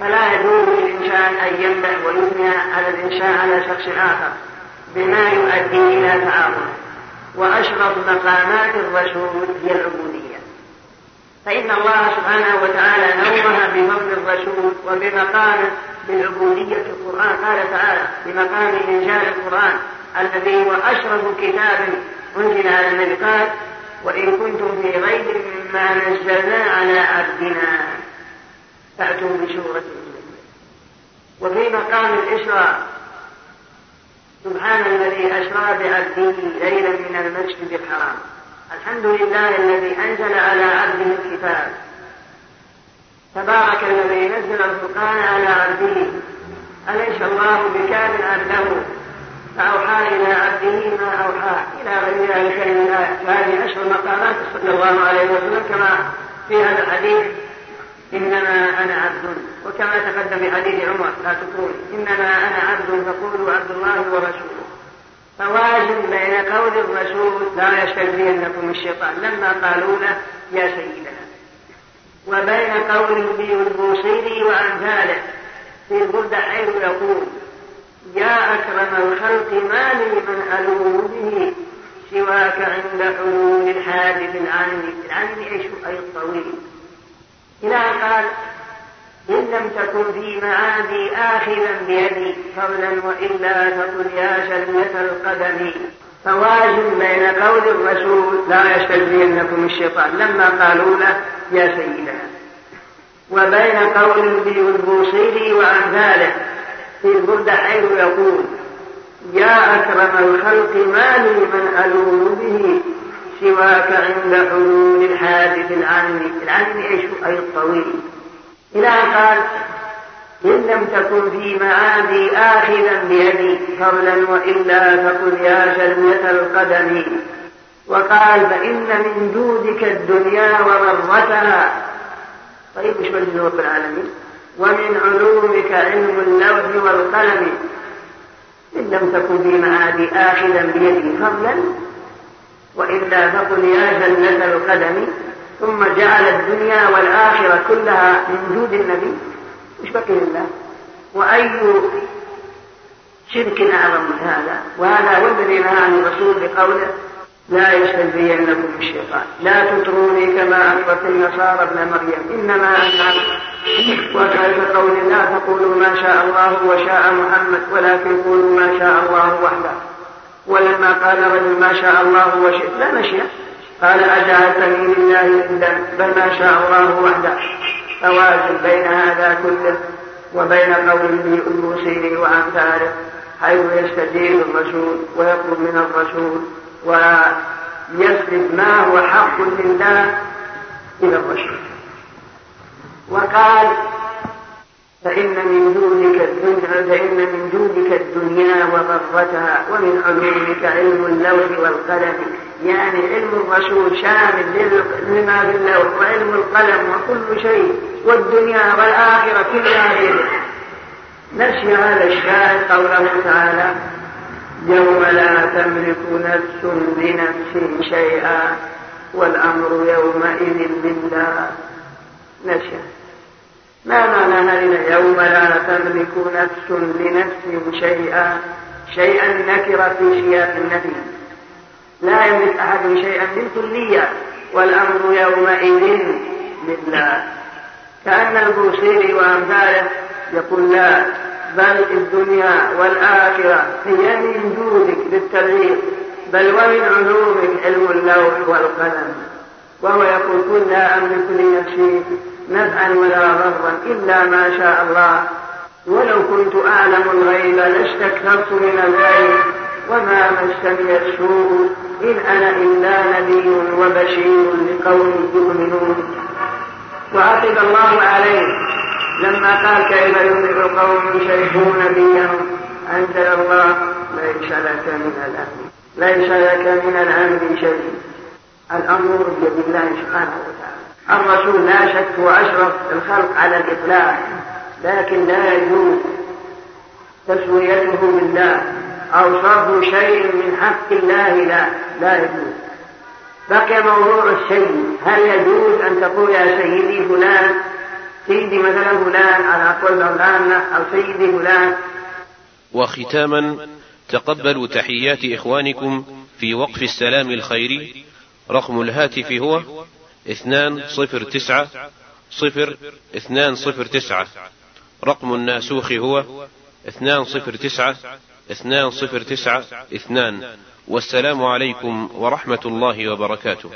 B: فلا يجوز للإنسان أن يمدح ويثني على الإنسان على شخص آخر بما يؤدي إلى تعاون. وأشرف مقامات الرسول هي العبودية. فإن الله سبحانه وتعالى نوه بفضل الرسول وبمقامه بالعبودية القرآن. قال تعالى بمقام إنزال القرآن الذي هو أشرف كتاب أنزل على النبي قال وإن كنتم في ريب مما نزلنا على عبدنا. فأتوا بسورة وفي مقام الإسراء سبحان الذي أسرى بعبده ليلا من المسجد الحرام. الحمد لله الذي أنزل على عبده الكتاب. تبارك الذي نزل الفرقان على عبده. أليس الله بكامل عبده؟ فأوحى إلى عبده ما أوحى إلى غير ذلك من الآيات فهذه أشهر مقامات صلى الله عليه وسلم كما في هذا الحديث. إنما أنا عبد. وكما تقدم في حديث عمر لا تقول إنما أنا عبد فقولوا عبد الله ورسوله. فوازن بين قول الرسول لا يستجزينكم الشيطان. لما قالوا له يا سيدنا. وبين قوله البوصيري وأمثاله. في البردة حيث يقول يا أكرم الخلق ما لي من ألوم به. سواك عند حلول الحادث العالمي إيش أي الطويل إلى أن قال إن لم تكن في معادي آخذا بيدي فضلا وإلا فقل يا شلة القدم. فوازن بين قول الرسول لا يستجزينكم الشيطان. لما قالوا له يا سيدنا. وبين قول البوصيري وأمثاله في البردة حيث يقول يا أكرم الخلق ما لي من ألوم به. سواك عند حلول الحادث العالمي العالمي إيش أي الطويل. إلى أن قال إن لم تكن في معادي آخذا بيدي فضلا وإلا فقل يا شلة القدم. وقال فإن من جودك الدنيا وضرتها طيب مش من رب العالمين ومن علومك علم اللوح والقلم. إن لم تكن في معادي آخذا بيدي فضلا وإلا فقل يا جنة القدم ثم جعل الدنيا والآخرة كلها من جود النبي. مش بقي لله؟ وأي شرك أعظم من هذا؟ وهذا هو الذي نهى عن الرسول بقوله لا يستهزينكم الشيطان. لا تطروني كما أطرت النصارى ابن مريم. إنما أنا وكيف قول لا تقولوا ما شاء الله وشاء محمد ولكن قولوا ما شاء الله وحده. ولما قال رجل ما شاء الله وشئت. لا مشيئة. قال أجعلتني لله ندا بل ما شاء الله وحده. فوازن بين هذا كله وبين قوله البوصيري وأمثاله حيث يستجيب الرسول ويطلب من الرسول ويسلب ما هو حق لله إلى الرسول. وقال فإن من جودك الدنيا فإن من جودك الدنيا وضرتها ومن علومك علم اللوح والقلم. يعني علم الرسول شامل لما في اللوح وعلم القلم وكل شيء والدنيا والآخرة كلها بيده. نسي هذا الشاهد قوله تعالى يوم لا تملك نفس لنفس شيئا والأمر يومئذ لله. نسي. ما معنى هذه يوم لا تملك نفس لنفس شيئا شيئا نكر في سياق النفي لا يملك أحد شيئا بالكلية والأمر يومئذ لله. كأن البوصيري وأمثاله يقول لا بل الدنيا والآخرة هي من جودك بالتبعيد بل ومن علومك علم اللوح والقلم. وهو يقول قل لا أملك لنفسي نفعا ولا ضرا إلا ما شاء الله. ولو كنت أعلم الغيب لاستكثرت من الخير وما مسني السوء إن أنا إلا نبي وبشير لقوم يؤمنون. وعقب الله عليه لما قال كيف يؤمن قوم شركوا نبيهم أنزل الله ليس لك من الأمر ليس لك من الأمر شيء. الأمر بيد الله سبحانه وتعالى. الرسول لا شك هو أشرف الخلق على الإطلاق لكن لا يجوز تسويته بالله أو صرف شيء من حق الله لا لا يجوز. بقي موضوع السيد هل يجوز أن تقول يا سيدي فلان سيدي مثلا فلان على قول مولانا أو سيدي فلان.
A: وختاما تقبلوا تحيات إخوانكم في وقف السلام الخيري رقم الهاتف هو اثنان صفر تسعة صفر اثنان صفر تسعة. رقم الناسوخ هو اثنان صفر تسعة اثنان صفر تسعة اثنان. والسلام عليكم ورحمة الله وبركاته.